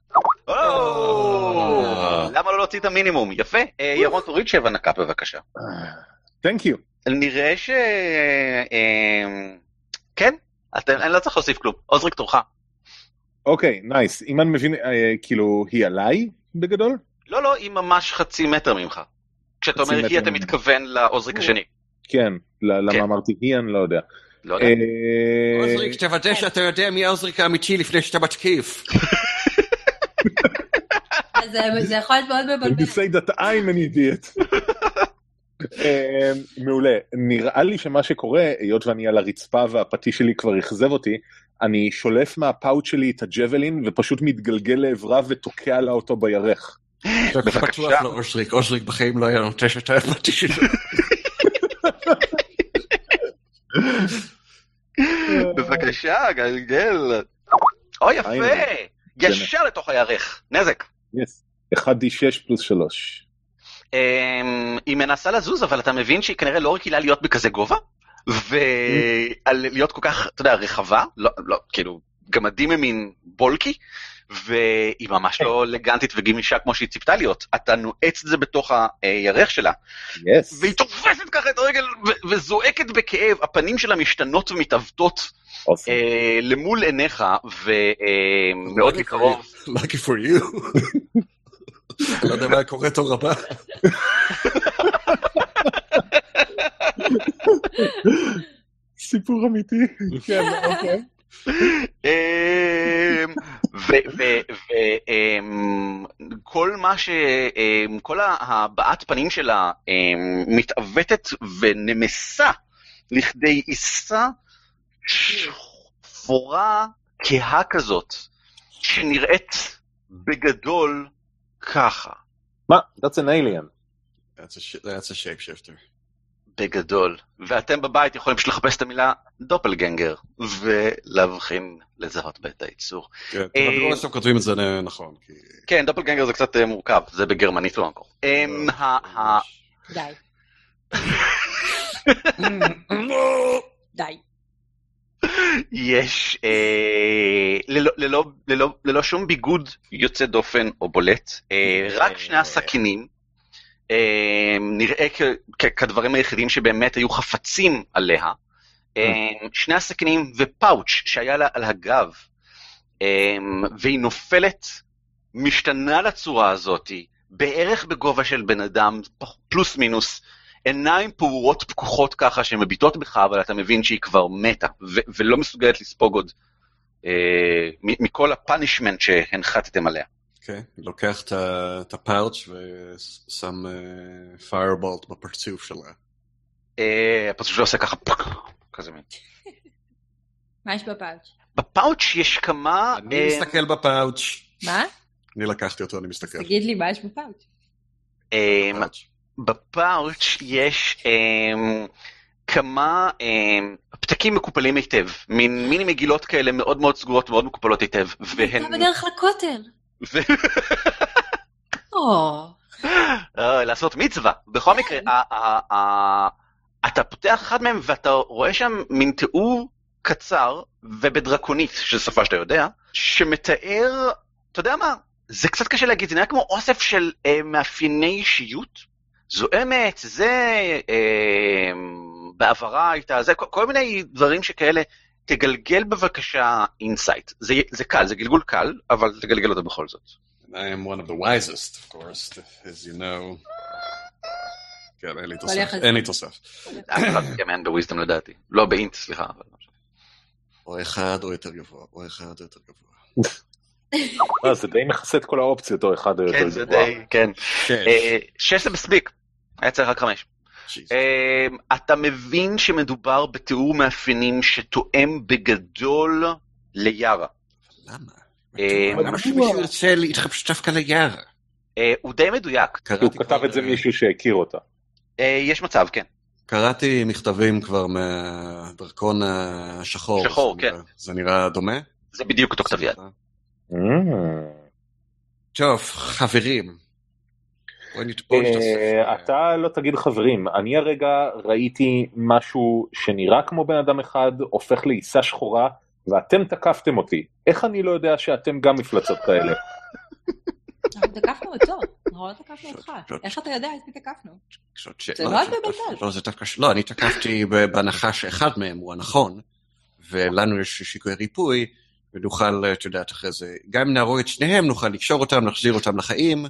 למה לא להוציא את המינימום? יפה. ירון, תוריד שבע נק' בבקשה. Thank you. נראה ש... כן, אתה- אני לא צריך להוסיף כלום. עוזריק תורך. אוקיי, nice. אם אני מבין, אה, כאילו, היא עליי בגדול? לא, לא, היא ממש חצי מטר ממך. כשאתה אומר היא, אתה. מתכוון לעוזריק השני. כן. ל- כן. למה אמרתי היא, אני לא יודע. לא יודע. אה, עוזריק, תוודא שאתה יודע מי העוזריק האמיתי לפני שאתה מתקיף. אז זה- זה יכול להיות מאוד You מבלבל. say that I'm an idiot. אה, מעולה. נראה לי שמה שקורה, היות ואני על הרצפה והפטיש שלי כבר אכזב אותי, אני שולף מהפאוט שלי את הג'בלין ופשוט מתגלגל לעברה ותוקע לה אותו בירך. בטוח לאושריק, אושריק בחיים לא היה נוטש את הפטיש שלו. בבקשה, גלגל. או יפה! ישר לתוך הירך. נזק. יס. 1d6 פלוס 3. אמ, היא מנסה לזוז, אבל אתה מבין שהיא כנראה לא רגילה להיות בכזה גובה, ולהיות כל כך, אתה יודע, רחבה, לא, לא, כאילו, גמדים הם מין בולקי, והיא ממש לא אלגנטית וגמישה כמו שהיא ציפתה להיות. אתה נועץ את זה בתוך הירך שלה, יס. והיא תופסת ככה את הרגל וזועקת בכאב, הפנים שלה משתנות ומתעוותות אוסם. אה, למול עיניך, ומאוד for מקרוב. Lucky for you. לא יודע מה קורה תור הבא. סיפור אמיתי. כן, אוקיי. אמ, וכל מה ש... אמ, כל הבעת פנים שלה אמ, מתעוותת ונמסה לכדי עיסה שחורה כהה כזאת, שנראית בגדול ככה. מה? That's an alien. That's a sh- that's a shapeshifter. בגדול. ואתם בבית יכולים פשוט לחפש את המילה דופלגנגר, ולהבחין, לזהות בה את הייצור. כן, אה, אבל לא סתם כותבים את זה נכון. כי- כן, דופלגנגר זה קצת אה, מורכב, זה בגרמנית לא מקור. אמ, ה- ה- די. די. יש אה, ללא- ללא- ללא- ללא שום ביגוד יוצא דופן או בולט, אה, רק שני הסכינים, אה, נראה כ- כ- כדברים היחידים שבאמת היו חפצים עליה, אה, שני הסכינים ופאוץ' שהיה לה על הגב, אה, והיא נופלת, משתנה לצורה הזאתי, בערך בגובה של בן אדם, פלוס מינוס, עיניים פעורות פקוחות ככה שמביטות בך, אבל אתה מבין שהיא כבר מתה, ו- ולא מסוגלת לספוג עוד אה, מ- מכל הפאנישמנט שהנחתתם עליה. כן, לוקח את ה- את הפאוץ' ושם fire bolt בפרצוף שלה. אה, הפרצוף שלו עושה ככה fuck, כזה מין. מה יש בפאוץ'? בפאוץ' יש כמה... אני אה, מסתכל בפאוץ'. מה? אני לקחתי אותו, אני מסתכל. תגיד לי מה יש בפאוץ'. אה, בפאוץ'. בפאוץ' יש אה, כמה אה, פתקים מקופלים היטב, מין מיני מגילות כאלה מאוד מאוד סגורות, מאוד מקופלות היטב, והן... אתה בדרך לכותל. ו- או, אה, לעשות מצווה. בכל מקרה, ה- ה- ה- אתה פותח אחד מהם ואתה רואה שם מין תיאור קצר ובדרקונית, שזו שפה שאתה יודע, שמתאר, אתה יודע מה, זה קצת קשה להגיד, זה נראה כמו אוסף של אה, מאפייני אישיות, זועמת, זה, אה, בעברה הייתה, זה, כל, כל מיני דברים שכאלה, תגלגל בבקשה insight. זה, זה קל, זה גלגול קל, אבל תגלגל אותו בכל זאת. I am one of the wisest, of course, as you know. כן, אין לי תוסף. אין לי תוסף. אף אחד מכם אין ב wisdom לדעתי. לא ב int, סליחה. אבל לא. או אחד או יותר גבוה, או אחד או יותר גבוה. אה, זה די מכסה את כל האופציות, או אחד או כן, יותר זה גבוה. די, כן. כן. אה, שש זה מספיק. היה צריך רק חמש. אה, אתה מבין שמדובר בתיאור מאפיינים שתואם בגדול ליארה. למה? למה שמישהו ירצה להתחפש דווקא ליער? אה, הוא די מדויק. הוא כתב את זה מישהו שהכיר אותה. יש מצב, כן. קראתי מכתבים כבר מהדרכון השחור. שחור, כן. זה נראה דומה? זה בדיוק אותו כתב יד. Mm. טוב, חברים. אה, אתה לא תגיד חברים, אני הרגע ראיתי משהו שנראה כמו בן אדם אחד, הופך לעיסה שחורה, ואתם תקפתם אותי. איך אני לא יודע שאתם גם מפלצות כאלה? אנחנו תקפנו אותו, אנחנו לא תקפנו אותך. איך אתה יודע את מי תקפנו? זה לא, לא. לא, זה דווקא ש- לא, אני תקפתי בהנחה שאחד מהם הוא הנכון, ולנו יש שיקוי ריפוי, ונוכל, את יודעת, אחרי זה, גם אם נהרוג את שניהם, נוכל לקשור אותם, להחזיר אותם לחיים,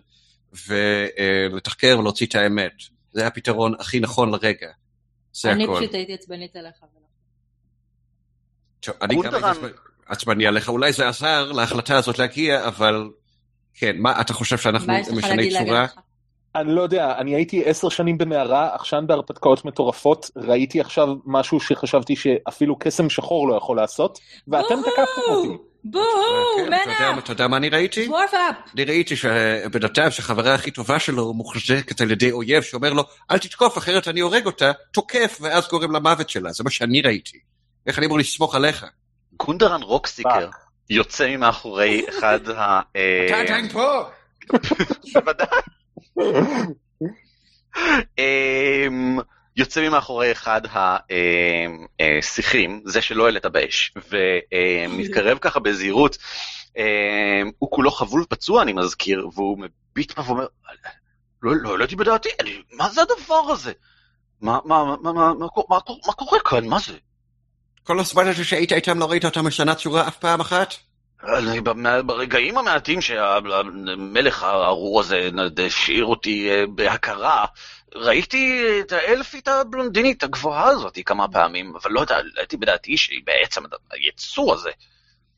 ולתחקר ולהוציא את האמת. זה הפתרון הכי נכון לרגע. זה אני הכל. פשוט הייתי עצבנית עליך. טוב, אני גם. הייתי עצבני- עליך, אולי זה עזר להחלטה הזאת להגיע, אבל כן, מה, אתה חושב שאנחנו מה יש לך משני להגיד צורה? להגנתך? אני לא יודע, אני הייתי עשר שנים במערה, עכשן בהרפתקאות מטורפות, ראיתי עכשיו משהו שחשבתי שאפילו קסם שחור לא יכול לעשות, ואתם תקפתם אותי. בואו, כן, אתה יודע- אתה יודע מה אני ראיתי? אפ. אני ראיתי אדם שהחברה הכי טובה שלו מוחזקת על ידי אויב שאומר לו אל תתקוף אחרת אני הורג אותה, תוקף ואז גורם למוות שלה, זה מה שאני ראיתי. איך אני אמור לסמוך עליך? גונדרן רוקסטיקר יוצא ממאחורי אחד ה... אה, אתה עדיין פה? בוודאי. אמ, יוצא ממאחורי אחד השיחים, זה שלא העלית באש, ומתקרב ככה בזהירות. אמ, הוא כולו חבול פצוע, אני מזכיר, והוא מביט בה ואומר, לא לא העליתי בדעתי, מה זה הדבר הזה? מה קורה כאן? מה זה? כל הזמן הזה שהיית איתם לא ראית אותם משנה צורה אף פעם אחת? ברגעים המעטים שהמלך הארור הזה השאיר אותי אה, בהכרה, ראיתי את האלפית הבלונדינית הגבוהה הזאת כמה פעמים, אבל לא יודע, העליתי בדעתי שהיא בעצם היצור הזה.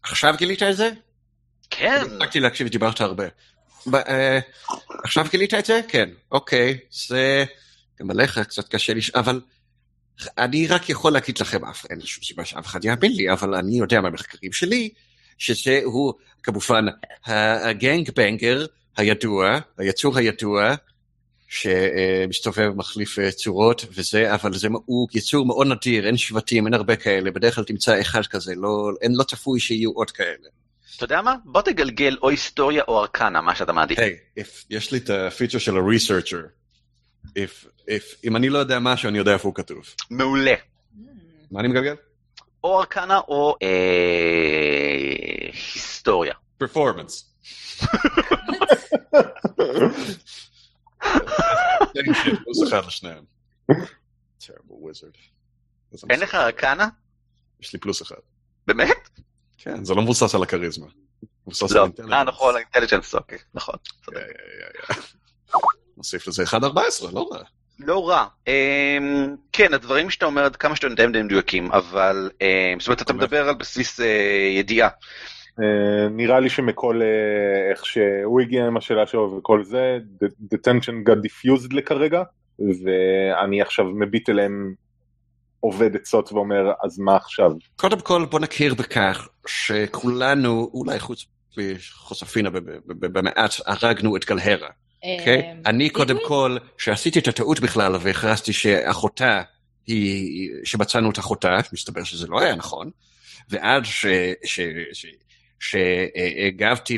עכשיו גילית את זה? כן, הפסקתי להקשיב, דיברת הרבה. ב- אה, עכשיו גילית את זה? כן. אוקיי, זה... גם עליך קצת קשה לש... אבל אני רק יכול להגיד לכם, אף, אין שום סיבה שאף אחד יאמין לי, אבל אני יודע מהמחקרים שלי, שזה הוא כמובן הגנג בנגר הידוע, היצור הידוע, שמסתובב, מחליף אה, צורות וזה, אבל זה, הוא יצור מאוד נדיר, אין שבטים, אין הרבה כאלה, בדרך כלל תמצא אחד כזה, לא, אין, לא צפוי שיהיו עוד כאלה. אתה יודע מה? בוא תגלגל או היסטוריה או ארקנה, מה שאתה מעדיף. היי, hey, יש לי את הפיצ'ר של ה-researcher. If, if, אם אני לא יודע משהו, אני יודע איפה הוא כתוב. מעולה. מה אני מגלגל? או ארקנה או אה, היסטוריה. פרפורמנס. אין לך ארקנה? יש לי פלוס אחד. באמת? כן, זה לא מבוסס על הכריזמה. מבוסס לא. על intelligence. אה, נכון, האינטליג'נס, אוקיי, נכון. נוסיף לזה 1.14, לא רע. לא רע. אמ, כן, הדברים שאתה אומר, עד כמה שאתה יודע הם די מדויקים, אבל אמ, זאת אומרת, אתה מדבר על בסיס אה, ידיעה. אה, נראה לי שמכל אה, איך שהוא הגיע עם השאלה שלו וכל זה, the- the tension got diffused לכרגע, ואני עכשיו מביט אליהם עובד עצות ואומר, אז מה עכשיו? קודם כל בוא נכיר בכך שכולנו, אולי חוץ מחוספינה במעט, הרגנו את גלהרה. אוקיי? אמ, אני קודם? כל, שעשיתי את הטעות בכלל והכרזתי שאחותה היא, שמצאנו את אחותה, מסתבר שזה לא היה נכון, ועד ש... ש, ש שהגבתי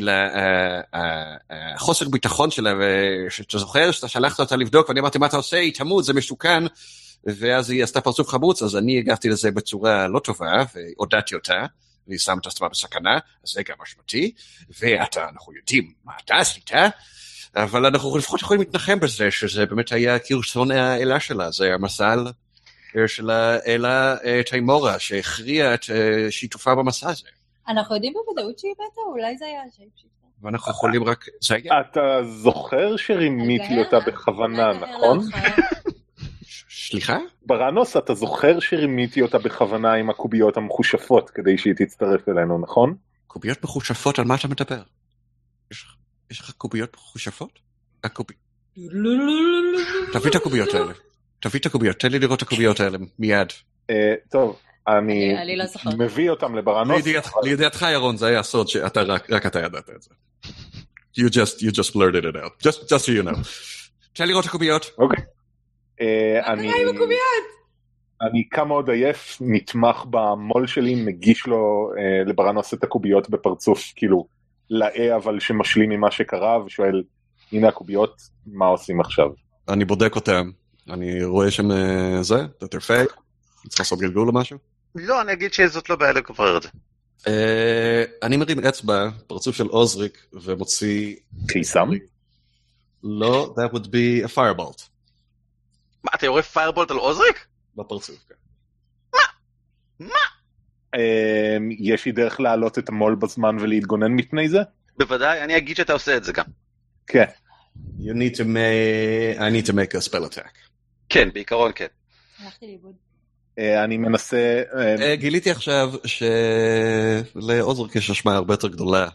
לחוסר ביטחון שלה, ושאתה זוכר שאתה שלחת אותה לבדוק, ואני אמרתי, מה אתה עושה? היא תמות, זה מסוכן. ואז היא עשתה פרצוף חמוץ, אז אני הגבתי לזה בצורה לא טובה, והודעתי אותה, והיא שמה את עצמה בסכנה, אז זה גם אשמתי, ואתה, אנחנו יודעים מה אתה עשית, אבל אנחנו לפחות יכולים להתנחם בזה, שזה באמת היה כרצון האלה שלה, זה המזל אה, של האלה אה, תימורה, שהכריע את אה, שיתופה במסע הזה. אנחנו יודעים בוודאות שהיא מתה? אולי זה היה השייפשיפטר. ואנחנו יכולים רק... זה היה... אתה זוכר שרימיתי אותה? בכוונה, נכון? סליחה? בראנוס, אתה זוכר שרימיתי אותה בכוונה עם הקוביות המחושפות כדי שהיא תצטרף אלינו, נכון? קוביות מחושפות, על מה אתה מדבר? יש לך- יש לך קוביות מחושפות? תביא את הקוביות האלה. תביא את הקוביות, תן לי לראות את הקוביות האלה מיד. אה, טוב, אני לא. מביא אותם לברנוס. לידיעת- לידיעתך ירון זה היה סוד שאתה רק רק אתה ידעת את זה. You just you just blurted it out. Just just so you know. תן לראות את הקוביות. אוקיי. אה, מה קרה עם הקוביות? אני קם מאוד עייף, נתמך במו"ל שלי, מגיש לו אה, לברנוס את הקוביות בפרצוף, כאילו, לאה אבל שמשלים ממה שקרה, ושואל, הנה הקוביות, מה עושים עכשיו? אני בודק אותם. אני רואה שם אה, זה, that they're fake. צריך לעשות גלגול או משהו. לא, אני אגיד שזאת לא בעיה לברר את זה. אה, אני מרים אצבע, פרצוף של עוזריק, ומוציא... קיסם? לא, that would be a firebolt. מה, אתה יורה פיירבולט על עוזריק? בפרצוף, כן. אה, יש לי דרך להעלות את המו"ל בזמן ולהתגונן מפני זה? בוודאי, אני אגיד שאתה עושה את זה גם. כן. You need to make... I need to make a spell attack. כן, בעיקרון כן. הלכתי לאיבוד. אה, אני מנסה, אה, אה, גיליתי עכשיו שלעוזריק יש אשמה הרבה יותר גדולה.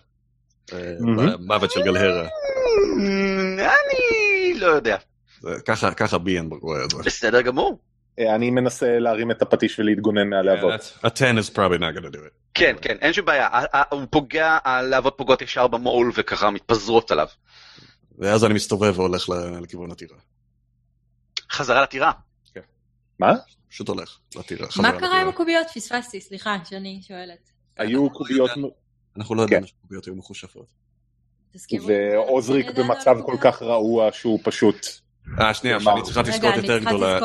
אה. למוות של גלהרה. אמ, אני לא יודע. ככה ככה ביאן רואה את זה. בסדר גמור. אה, אני מנסה להרים את הפטיש ולהתגונן מהלהבות. A 10 is probably not gonna do it. כן, כן, אין שום בעיה. הוא פוגע, הלהבות פוגעות ישר במול וככה מתפזרות עליו. ואז אני מסתובב והולך לכיוון הטירה. חזרה לטירה. מה? פשוט הולך לטירה. מה קרה. עם הקוביות? פספסתי, סליחה, שאני שואלת. היו קוביות, אנחנו לא כן. ידענו שקוביות היו מחושפות. ועוזריק במצב כל הקוביות? כך רעוע שהוא פשוט... אה, שנייה? שאני צריכה תזכורת יותר רגע, גדולה. אני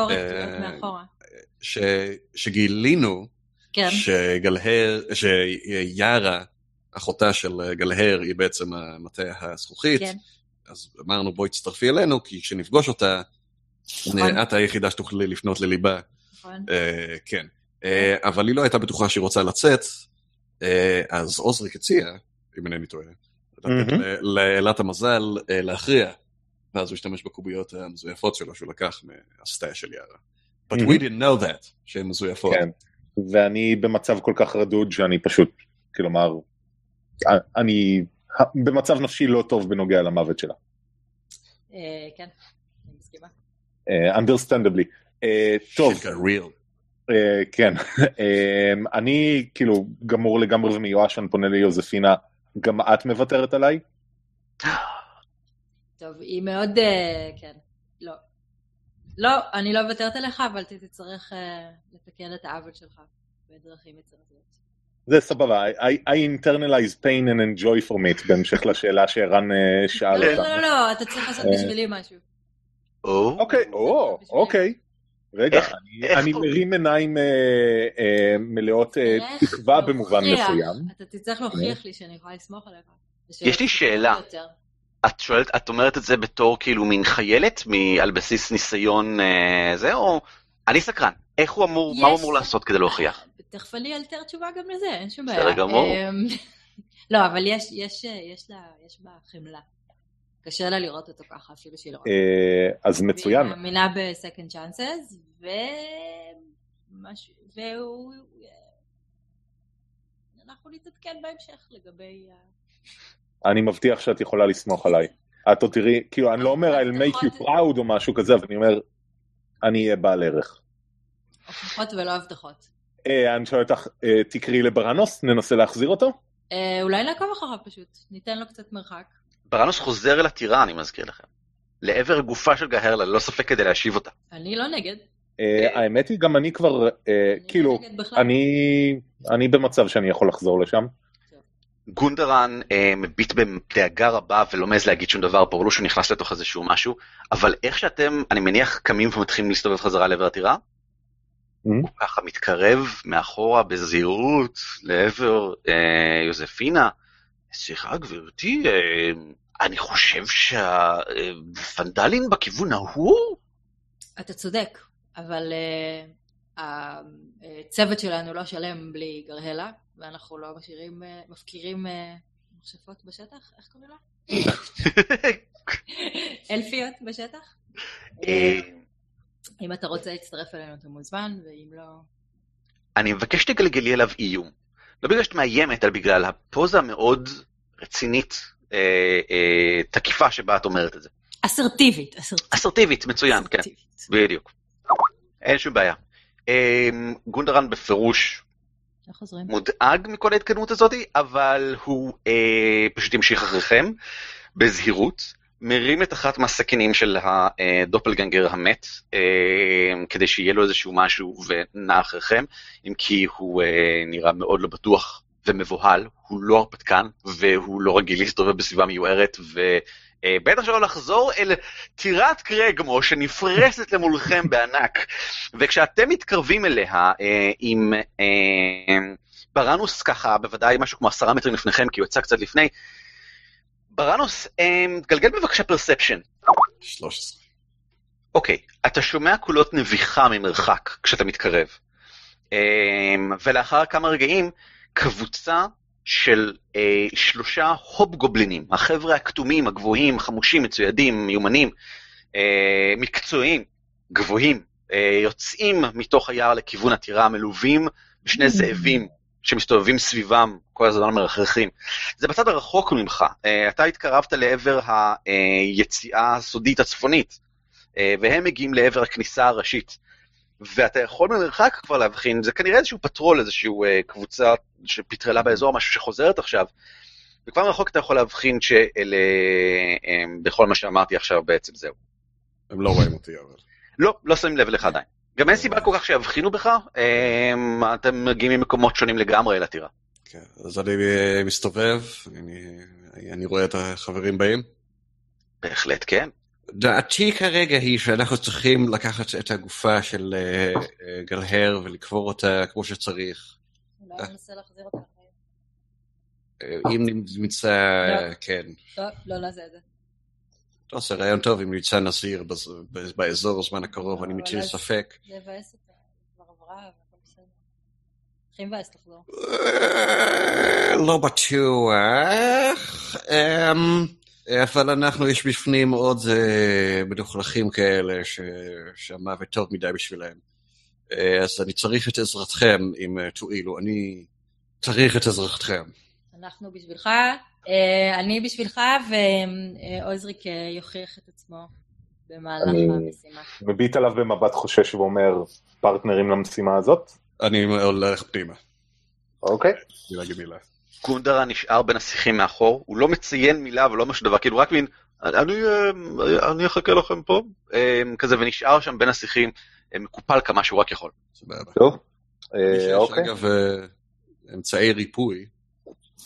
צריכה אה, שגילינו כן, שגלהר, שיארה, אחותה של גלהר, היא בעצם המטה הזכוכית. כן. אז אמרנו בואי תצטרפי אלינו, כי כשנפגוש אותה, נכון. את היחידה שתוכלי לפנות לליבה. נכון. אה, כן. אה, אבל היא לא הייתה בטוחה שהיא רוצה לצאת, אה, אז עוזריק הציע, אם אינני טועה, לאלת המזל אה, להכריע, ואז הוא השתמש בקוביות המזויפות שלו שהוא לקח מהסטאיה של יארה. But we didn't know that, שהן מזויפות. כן. ואני במצב כל כך רדוד שאני פשוט, כלומר, אני במצב נפשי לא טוב בנוגע למוות שלה. אה, כן, אני מסכימה. Uh, understandably. טוב, כן. אני כאילו גמור לגמרי ומיואש, אני פונה ליוזפינה, גם את מוותרת עליי? טוב, היא מאוד, אה, כן, לא. לא, אני לא מוותרת עליך, אבל תצטרך אה, לתקן את העוול שלך בדרכים יצירתיות. זה סבבה, I, I internalize pain and enjoy from it, בהמשך לשאלה שערן uh, שאל לא, אותה. לא, לא, לא, אתה צריך לעשות אה. בשבילי משהו. או, אוקיי, או, אוקיי. רגע, אני? מרים עיניים אה, אה, מלאות אה, תקווה במובן. מסוים. אתה תצטרך להוכיח לי שאני יכולה לסמוך עליך. יש לי שאלה. את שואלת, את אומרת את זה בתור כאילו מין חיילת, מ- על בסיס ניסיון אה, זה, או... אני סקרן, איך הוא אמור, מה הוא אמור לעשות כדי להוכיח? תכף אני אלתר תשובה גם לזה, אין שום בעיה. בסדר גמור. אמ, לא, אבל יש, יש, יש לה, יש בה חמלה. קשה לה לראות אותו ככה, אפילו שהיא לא רואה. אה, אז מצוין. והיא מאמינה ב-second chances, ו... משהו, והוא... אנחנו נתעדכן בהמשך לגבי... אני מבטיח שאת יכולה לסמוך עליי. את עוד תראי, כאילו, אני לא אומר I'll make you proud או משהו כזה, אבל אני אומר, אני אהיה בעל ערך. הוכחות ולא הבטחות. אה, אני שואל אותך, אה, תקראי לברנוס, ננסה להחזיר אותו? אה, אולי נעקוב אחריו פשוט, ניתן לו קצת מרחק. בראנוס חוזר אל הטירה, אני מזכיר לכם. לעבר הגופה של גהרלה, ללא ספק כדי להשיב אותה. אני לא נגד. אה, האמת היא, גם אני כבר, אני כאילו, לא. אני אני במצב שאני יכול לחזור לשם. גונדרן אה, מביט בדאגה רבה ולא מעז להגיד שום דבר, ברור לו שהוא נכנס לתוך איזשהו משהו, אבל איך שאתם, אני מניח, קמים ומתחילים להסתובב חזרה לעבר הטירה, Mhm. הוא ככה מתקרב מאחורה בזהירות לעבר אה, יוזפינה. סליחה גברתי, אה, אני חושב שהפנדלים בכיוון ההוא? אתה צודק, אבל uh, הצוות שלנו לא שלם בלי גרהלה, ואנחנו לא משאירים, uh, מפקירים uh, מכשפות בשטח, איך קוראים לה? אלפיות בשטח? אה, אם אתה רוצה להצטרף אלינו אתה מוזמן, ואם לא... אני מבקש שתגלגלי עליו איום. לא בגלל שאת מאיימת, אלא בגלל הפוזה המאוד רצינית, אה, אה, תקיפה שבה את אומרת את זה. אסרטיבית, אסרטיבית. אסרטיבית, מצוין, כן, אסרטיבית. בדיוק. אין שום בעיה. אה, גונדרן בפירוש חוזרים? מודאג מכל ההתקדמות הזאת, אבל הוא אה, פשוט ימשיך אחריכם בזהירות, מרים את אחת מהסכינים של הדופלגנגר המת, אה, כדי שיהיה לו איזשהו משהו ונע אחריכם, אם כי הוא אה, נראה מאוד לא בטוח ומבוהל, הוא לא הרפתקן והוא לא רגיל להסתובב בסביבה מיוערת, ובטח שלא לחזור אל טירת קרגמו שנפרסת למולכם בענק. וכשאתם מתקרבים אליה אה, עם אה, בראנוס ככה, בוודאי משהו כמו עשרה מטרים לפניכם, כי הוא יצא קצת לפני, בראנוס, אה, גלגל בבקשה פרספשן. 13. אוקיי, אתה שומע קולות נביחה ממרחק כשאתה מתקרב. אה, ולאחר כמה רגעים, קבוצה של אה, שלושה הופ גובלינים, החבר'ה הכתומים, הגבוהים, חמושים, מצוידים, מיומנים, אה, מקצועיים, גבוהים, אה, יוצאים מתוך היער לכיוון הטירה, מלווים בשני זאבים שמסתובבים סביבם, כל הזמן מרחרחים. זה בצד הרחוק ממך, אה, אתה התקרבת לעבר היציאה הסודית הצפונית, אה, והם מגיעים לעבר הכניסה הראשית. ואתה יכול ממרחק כבר להבחין, זה כנראה איזשהו פטרול, איזשהו אה, קבוצה שפטרלה באזור, משהו שחוזרת עכשיו, וכבר מרחוק אתה יכול להבחין שאלה, אה, בכל מה שאמרתי עכשיו בעצם זהו. הם לא רואים אותי, אבל... לא, לא שמים לב אליך עדיין. גם אין סיבה כל כך שיבחינו בך, אה, אתם מגיעים ממקומות שונים לגמרי לטירה. כן, אז אני אה, מסתובב, אני, אני רואה את החברים באים. בהחלט כן. דעתי כרגע היא שאנחנו צריכים לקחת את הגופה של אה, אה, גלהר ולקבור אותה כמו שצריך. אולי ננסה להחזיר אותה. אה, אם נמצא, לא. כן. לא, לא נעשה את זה. לא, זה רעיון טוב אם נמצא נזיר באזור בזמן הקרוב, אני אבל מטיל ספק. זה יבאס אותה, כבר עברה, והכל בסדר. הכי מבאס לחזור. לא בטוח, אמ, אבל אנחנו, יש בפנים עוד אה, מלוכלכים כאלה ש- שהמוות טוב מדי בשבילם. אה, אז אני צריך את עזרתכם אם אה, תואילו, אני צריך את עזרתכם. אנחנו בשבילך, אה, אני בשבילך, ועוזריק יוכיח את עצמו במהלך אני- המשימה. מביט עליו במבט חושש ואומר, פרטנרים למשימה הזאת? אני הולך פנימה, אוקיי. מילה. גונדרה נשאר בין השיחים מאחור, הוא לא מציין מילה ולא משהו דבר, כאילו רק מין, אני, אה, אני אחכה לכם פה, אה, כזה, ונשאר שם בין השיחים, אה, מקופל כמה שהוא רק יכול. סבבה. טוב. אה, אוקיי. אגב אה, אמצעי ריפוי,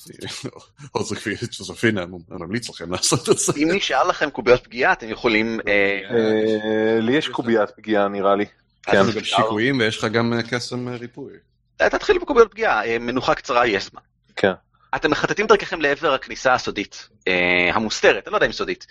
עוזר כפי ג'וזפינה ממליץ לכם לעשות את זה. אם נשאר לכם קוביות פגיעה, אתם יכולים... לי יש קוביית פגיעה נראה לי. כן. יש לך גם שיקויים ויש לך גם קסם ריפוי. תתחיל בקוביות פגיעה, מנוחה קצרה יש זמן. כן. אתם מחטטים דרככם לעבר הכניסה הסודית, אה, המוסתרת, אני לא יודע אם סודית,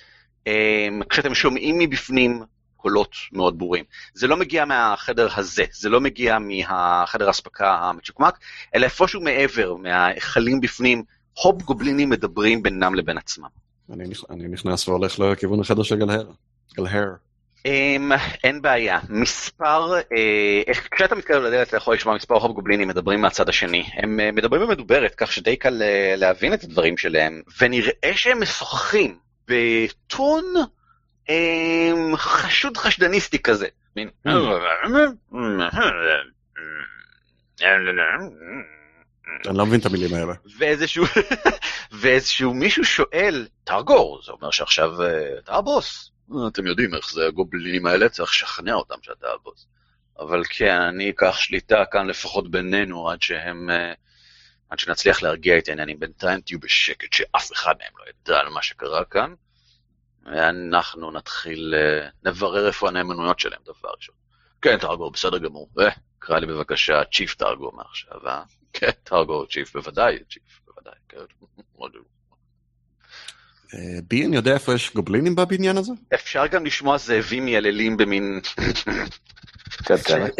אה, כשאתם שומעים מבפנים קולות מאוד ברורים. זה לא מגיע מהחדר הזה, זה לא מגיע מהחדר האספקה המצ'וקמק, אלא איפשהו מעבר, מההיכלים בפנים, הופ גובלינים מדברים בינם לבין עצמם. אני נכ- אני נכנס והולך לכיוון החדר של גלהר. גלהר. Um, אין בעיה, מספר, אה, כשאתה מתקרב לדלת אתה יכול לשמוע מספר הופ גובלינים מדברים מהצד השני, הם אה, מדברים במדוברת כך שדי קל אה, להבין את הדברים שלהם, ונראה שהם משוחחים בטון אה, חשוד חשדניסטי כזה. מין, אני לא מבין את המילים האלה. ואיזשהו, ואיזשהו מישהו שואל, טרגור, זה אומר שעכשיו אה, אתה הבוס. אתם יודעים איך זה הגובלינים האלה, צריך לשכנע אותם שאתה הבוס. אבל כן, אני אקח שליטה כאן לפחות בינינו עד שהם, אה, עד שנצליח להרגיע את העניינים. בינתיים תהיו בשקט, שאף אחד מהם לא ידע על מה שקרה כאן. ואנחנו נתחיל, אה, נברר איפה הנאמנויות שלהם, דבר ראשון. כן, טרגור, בסדר גמור. אה, קרא לי בבקשה צ'יף טרגור מעכשיו, אה? כן, טרגור צ'יף, בוודאי, צ'יף, בוודאי, כן. מאוד- אה, בי, אני יודע איפה יש גובלינים בבניין הזה? אפשר גם לשמוע זאבים מייללים במין...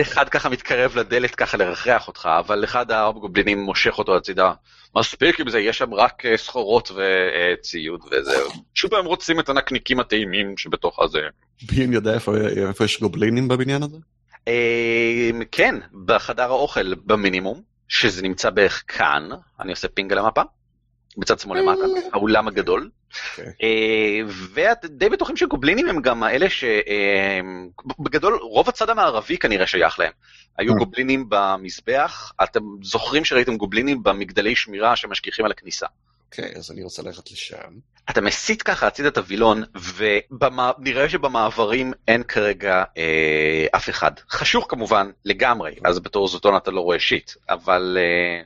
אחד ככה מתקרב לדלת ככה לרחרח אותך, אבל אחד הגובלינים מושך אותו הצידה. מספיק עם זה, יש שם רק אה, סחורות וציוד וזהו. פשוט הם רוצים את הנקניקים הטעימים שבתוך הזה. בי, אני יודע איפה איפה יש גובלינים בבניין הזה? אה, כן, בחדר האוכל במינימום, שזה נמצא בערך כאן, אני עושה פינג על המפה, בצד שמאל למטה, האולם הגדול. אוקיי. אה, ואתם די בטוחים שגובלינים הם גם האלה ש... אה, רוב הצד המערבי כנראה שייך להם. היו Mm. גובלינים במזבח, אתם זוכרים שראיתם גובלינים במגדלי שמירה שמשגיחים על הכניסה. אוקיי, אז אני רוצה ללכת לשם. אתה מסיט ככה הצידה את הווילון, ונראה שבמעברים אין כרגע אה, אף אחד. חשוך כמובן לגמרי, אז בתור זוטון אתה לא רואה שיט, אבל אה,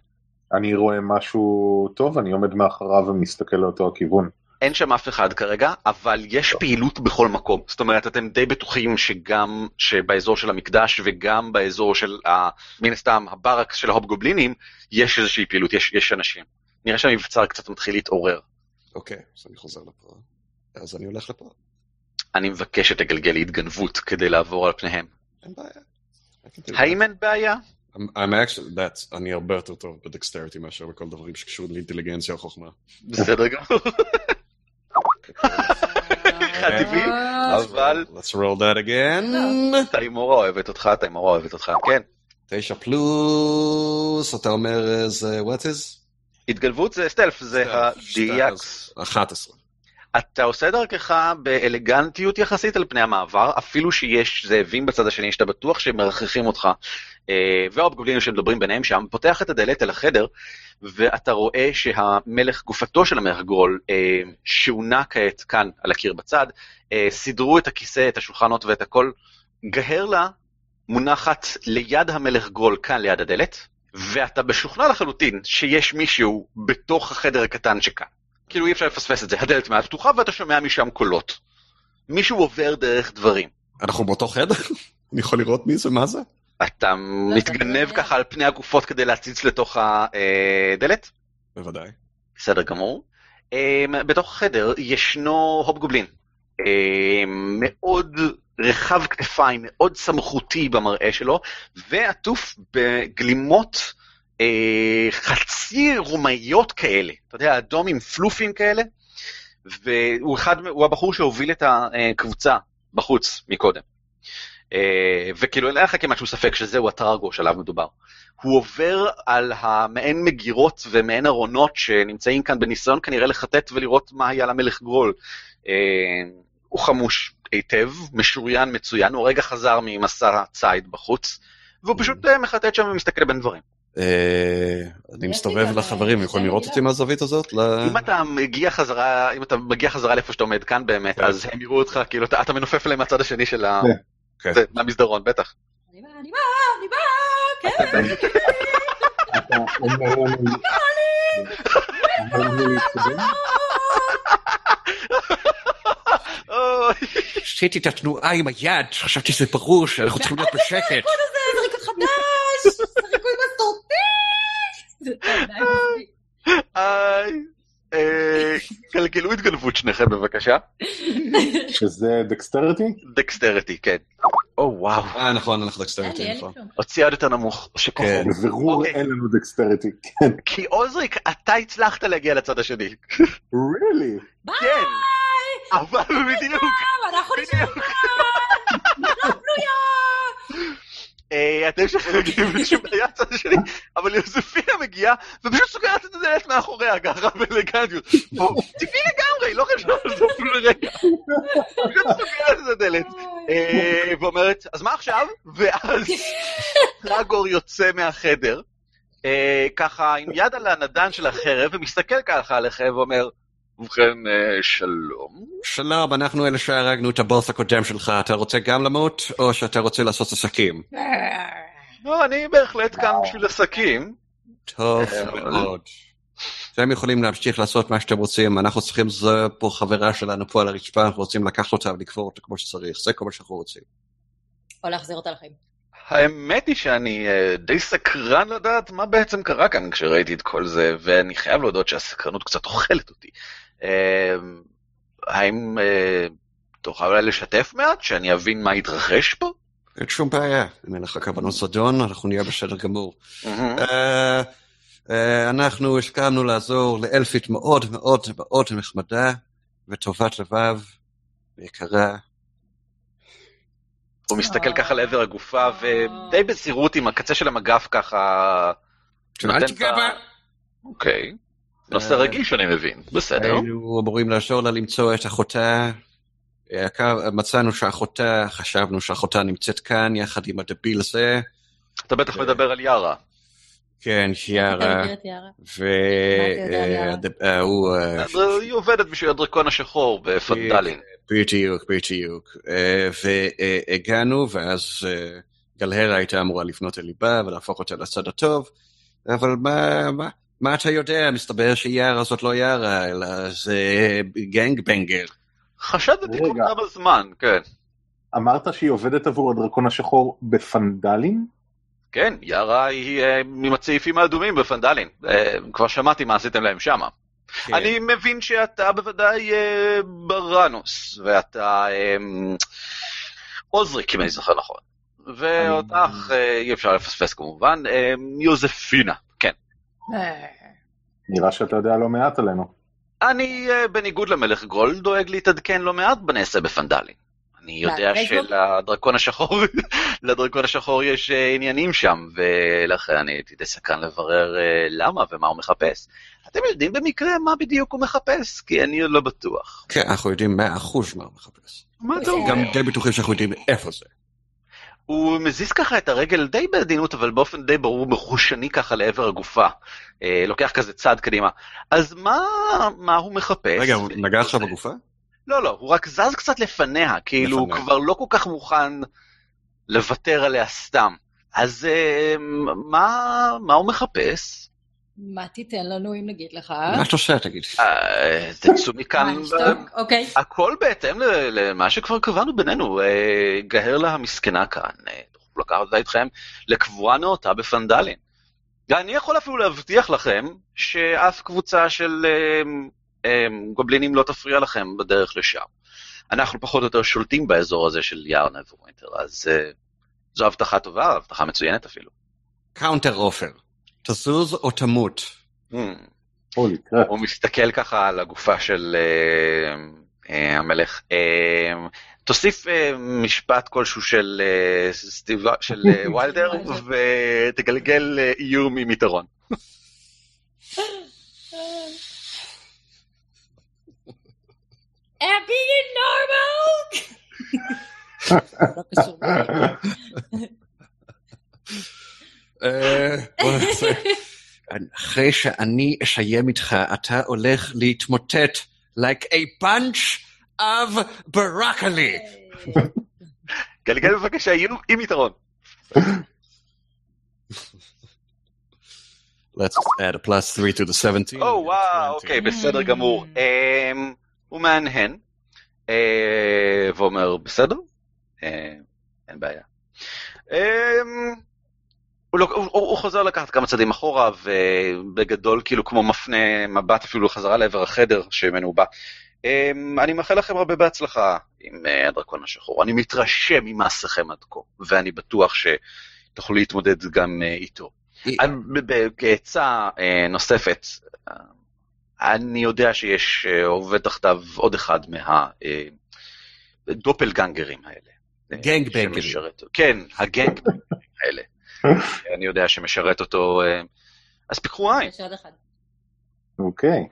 אני רואה משהו טוב, אני עומד מאחוריו ומסתכל לאותו הכיוון. אין שם אף אחד כרגע, אבל יש פעילות בכל מקום. זאת אומרת, אתם די בטוחים שגם שבאזור של המקדש וגם באזור של, ה, מן הסתם, הברק של ההובגובלינים, יש איזושהי פעילות, יש, יש אנשים. נראה שהמבצר קצת מתחיל להתעורר. אוקיי, אז אני חוזר לפה. אז אני הולך לפה. אני מבקש שתגלגל התגנבות כדי לעבור על פניהם. אין בעיה. האם אין בעיה? I'm, I'm actually, that's, אני הרבה יותר טוב בדקסטריטי מאשר בכל דברים שקשורים לאינטליגנציה או חוכמה. בסדר גמור. אחד טבעי, אבל Let's roll that again. תיימורה אוהבת אותך, תיימורה אוהבת אותך, כן. תשע פלוס, אתה אומר אה, זה what is? התגלבות זה סטלף, זה ה-DX. 11. אתה עושה דרכך באלגנטיות יחסית על פני המעבר, אפילו שיש זאבים בצד השני שאתה בטוח שהם מרחכים אותך, אה, והאופגובלינים שמדברים ביניהם שם, פותח את הדלת אל החדר, ואתה רואה שהמלך, גופתו של המלך גרול, אה, שונה כעת כאן על הקיר בצד, אה, סידרו את הכיסא, את השולחנות ואת הכל. גהרלה מונחת ליד המלך גרול כאן ליד הדלת, ואתה משוכנע לחלוטין שיש מישהו בתוך החדר הקטן שכאן. כאילו אי אפשר לפספס את זה, הדלת מעט פתוחה ואתה שומע משם קולות. מישהו עובר דרך דברים. אנחנו באותו חדר? אני יכול לראות מי זה, מה זה? אתה מתגנב ככה על פני הגופות כדי להציץ לתוך הדלת? בוודאי. בסדר גמור. אמ, בתוך החדר ישנו הופ גובלין. אמ, מאוד רחב כתפיים, מאוד סמכותי במראה שלו, ועטוף בגלימות אה, חצי רומאיות כאלה, אתה יודע, אדום עם פלופים כאלה, והוא אחד, הוא הבחור שהוביל את הקבוצה בחוץ מקודם. אה, וכאילו אין לך כמעט שום ספק שזהו הטרגו שעליו מדובר. הוא עובר על המעין מגירות ומעין ארונות שנמצאים כאן בניסיון כנראה לחטט ולראות מה היה למלך גרול. אה, הוא חמוש היטב, משוריין מצוין, הוא רגע חזר ממסע ציד בחוץ, והוא פשוט אה, מחטט שם ומסתכל בין דברים. אני מסתובב לחברים, יכולים לראות אותי מהזווית הזאת? אם אתה מגיע חזרה, אם אתה מגיע חזרה לאיפה שאתה עומד כאן באמת, אז הם יראו אותך, כאילו אתה מנופף אליהם מהצד השני של המסדרון, בטח. אני באה, אני באה, אני באה, כן. עשיתי את התנועה עם היד, חשבתי שזה ברור שאנחנו צריכים להיות בשקט. זה חדש, זה ריקוד מסורתי. אה, גלגלו התגנבות שניכם בבקשה. שזה דקסטריטי? דקסטריטי, כן. או וואו. אה, נכון, אנחנו דקסטריטי, נכון. הוציא עוד יותר נמוך. שכוחו. כן. בבירור אוקיי. אין לנו דקסטריטי. כן. כי עוזריק, אתה הצלחת להגיע לצד השני. really? ביי! כן. אבל בדיוק. אנחנו נשאר בדיוק. לא פנויה! אה, אתם שחררים מישהו מהצד השני, אבל יוזפינה מגיעה ופשוט סוגרת את הדלת מאחוריה ככה באלגנטיות. טבעי לגמרי, לא חשוב על זה אפילו לרגע. פשוט סוגרת את הדלת. אה, ואומרת, אז מה עכשיו? ואז טרגור יוצא מהחדר, אה, ככה עם יד על הנדן של החרב, ומסתכל ככה עליכם ואומר, ובכן, אה, שלום. שלום, אנחנו אלה שהרגנו את הבוס הקודם שלך, אתה רוצה גם למות, או שאתה רוצה לעשות עסקים? לא, אני בהחלט כאן בשביל עסקים. טוב אה, מאוד. אתם יכולים להמשיך לעשות מה שאתם רוצים, אנחנו צריכים, זו פה חברה שלנו פה על הרצפה, אנחנו רוצים לקחת אותה ולקבור אותה כמו שצריך, זה כל מה שאנחנו רוצים. או להחזיר אותה לחיים. האמת היא שאני אה, די סקרן לדעת מה בעצם קרה כאן כשראיתי את כל זה, ואני חייב להודות שהסקרנות קצת אוכלת אותי. אה, האם אה, תוכל אולי לשתף מעט, שאני אבין מה התרחש פה? אין שום בעיה, אם אין לך כוונות זדון, אנחנו נהיה בסדר גמור. אה, אה, אנחנו הסכמנו לעזור לאלפית מאוד מאוד מאוד נחמדה וטובת לבב ויקרה. הוא מסתכל ככה לעבר הגופה, ודי בזהירות עם הקצה של המגף ככה... אל תיגע בה. אוקיי. נושא אה, רגיש אני מבין, בסדר. היינו אמורים לעזור לה למצוא את אחותה. אה, מצאנו שאחותה, חשבנו שאחותה נמצאת כאן יחד עם הדביל הזה. אתה בטח מדבר על יארה. כן, יארה? אה, הד- אה, היא עובדת בשביל הדרקון השחור בפנדלין. בדיוק, בדיוק. והגענו, ואז גלהרה הייתה אמורה לפנות אל ליבה ולהפוך אותה לצד הטוב, אבל מה, מה, מה אתה יודע? מסתבר שיארה זאת לא יארה, אלא זה גנג בנגר. חשדתי כל. כמה זמן, כן. אמרת שהיא עובדת עבור הדרקון השחור בפנדלים? כן, יארה היא אה, מהצעיפים האדומים בפנדלין. אה, כבר שמעתי מה עשיתם להם שמה. כן. אני מבין שאתה בוודאי אה, בראנוס, ואתה עוזריק, אם אני זוכר נכון. ואותך אי אפשר לפספס כמובן, יוזפינה. נראה שאתה יודע לא מעט עלינו. אני, אה, בניגוד למלך גרול, דואג להתעדכן לא מעט בנעשה בפנדלין. אני יודע? שלדרקון השחור, לדרקון השחור יש אה, עניינים שם, ולכן אני הייתי די סקרן לברר אה, למה ומה הוא מחפש. אתם יודעים במקרה מה בדיוק הוא מחפש? כי אני עוד לא בטוח. כן, אנחנו יודעים מאה אחוז מה הוא מחפש. מה זה- אתה אומר? גם די בטוחים שאנחנו יודעים איפה זה. הוא מזיז ככה את הרגל די בעדינות, אבל באופן די ברור מחושני ככה לעבר הגופה. אה, לוקח כזה צעד קדימה. אז מה, מה הוא מחפש? רגע, הוא נגע עכשיו בגופה? לא, לא, הוא רק זז קצת לפניה, כאילו הוא לפניה. כבר לא כל כך מוכן לוותר עליה סתם. אז אה, מה, מה הוא מחפש? מה תיתן לנו אם נגיד לך? מה את עושה, תגיד? אה, תצאו מכאן, מה, נשתוק? אוקיי. הכל בהתאם ל- למה שכבר קבענו בינינו. אה, גהרלה המסכנה כאן, אה, תוכלו לקחת אותה איתכם לקבורה נאותה בפנדלין. ואני יכול אפילו להבטיח לכם שאף קבוצה של אה, אה, גובלינים לא תפריע לכם בדרך לשם. אנחנו פחות או יותר שולטים באזור הזה של יער נברווינטר, אז אה, זו הבטחה טובה, הבטחה מצוינת אפילו. counter offer. תזוז או תמות. holy crap. הוא מסתכל ככה על הגופה של אה, אה, המלך. אה, תוסיף משפט כלשהו של ויילדר ותגלגל איום עם יתרון. Am I being normal? לא קשור. אה, בוא נעשה. אחרי שאני אסיים איתך, אתה הולך להתמוטט like a punch of broccoli. גלגל בבקשה איום עם יתרון. Let's add a plus 3 to the 17. או וואו, אוקיי, בסדר גמור. אה, הוא מהנהן אה, ואומר, בסדר? אה, אין בעיה. הוא, לא, הוא, הוא חוזר לקחת כמה צעדים אחורה, ובגדול כאילו כמו מפנה מבט אפילו חזרה לעבר החדר שממנו הוא בא. אה, אני מאחל לכם הרבה בהצלחה עם אה, הדרקון השחור. אני מתרשם ממעשיכם עד כה, ואני בטוח שתוכלו להתמודד גם אה, איתו. כעצה אה, נוספת, אה, אני יודע שיש אה, עובד תחתיו עוד אחד מהדופלגנגרים האלה. אה, גנגבנגרים. כן, הגנגבנגרים האלה. אני יודע שמשרת אותו, אה, אז פיקחו עין. יש עוד אחד. אוקיי.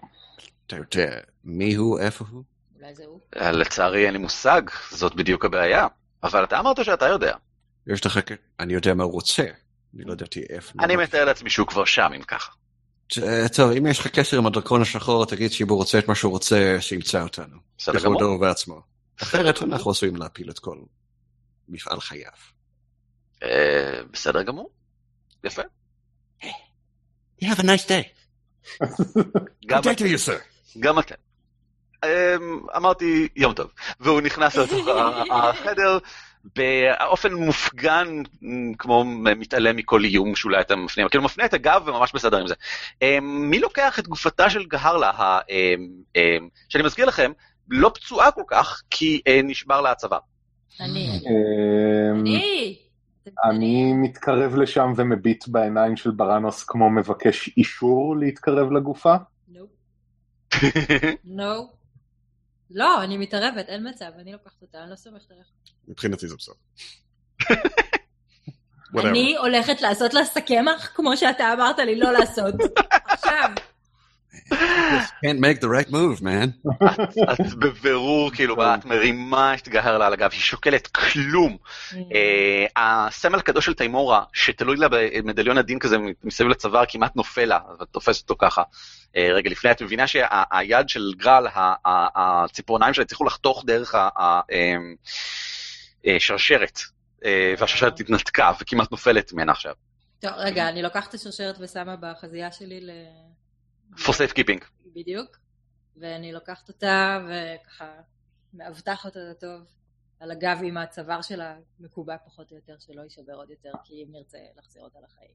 אתה יודע מי הוא, איפה הוא? אולי זה הוא. אה, לצערי אין לי מושג, זאת בדיוק הבעיה. אבל אתה אמרת שאתה יודע. יש לך... אני יודע מה הוא רוצה. אני לא ידעתי איפה. אני מתאר לעצמי שהוא כבר שם, אם ככה. טוב, אם יש לך קשר עם הדרקון השחור, תגיד שאם הוא רוצה את מה שהוא רוצה, שימצא אותנו. בסדר גמור. לכבודו ובעצמו. אחרת אנחנו עשויים להפיל את כל מפעל חייו. אה, בסדר גמור. יפה. You have a nice day. גם Good day to you, sir. גם אתם. אמ, אמרתי יום טוב, והוא נכנס לתוך החדר באופן מופגן, כמו מתעלם מכל איום שאולי אתם מפנים, כאילו מפנה את הגב וממש בסדר עם זה. אמ, מי לוקח את גופתה של גהרלה, אמ, שאני מזכיר לכם, לא פצועה כל כך, כי אה, נשבר לה הצוואר. אני. אני. אני מתקרב לשם ומביט בעיניים של בראנוס כמו מבקש אישור להתקרב לגופה. נו. לא, אני מתערבת, אין מצב, אני לוקחת אותה, אני לא סומכת עליך. מבחינתי זה בסדר. אני הולכת לעשות לה סכמח, כמו שאתה אמרת לי לא לעשות. עכשיו. Can't make the right move, man. את בבירור, כאילו, את מרימה את גהרלה על הגב, היא שוקלת כלום. אה, הסמל הקדוש של תיימורה, שתלוי לה במדליון הדין כזה מסביב לצוואר, כמעט נופל לה, ואת תופסת אותו ככה אה, רגע לפני, את מבינה שהיד של גרל, הציפורניים שלה הצליחו לחתוך דרך השרשרת, והשרשרת התנתקה וכמעט נופלת ממנה עכשיו. טוב, רגע, אני לוקחת את השרשרת ושמה בחזייה שלי ל... for safe keeping. בדיוק. ואני לוקחת אותה וככה מאבטחת אותה טוב על הגב עם הצוואר שלה מקובע פחות או יותר, שלא יישבר עוד יותר, כי אם נרצה להחזיר אותה לחיים.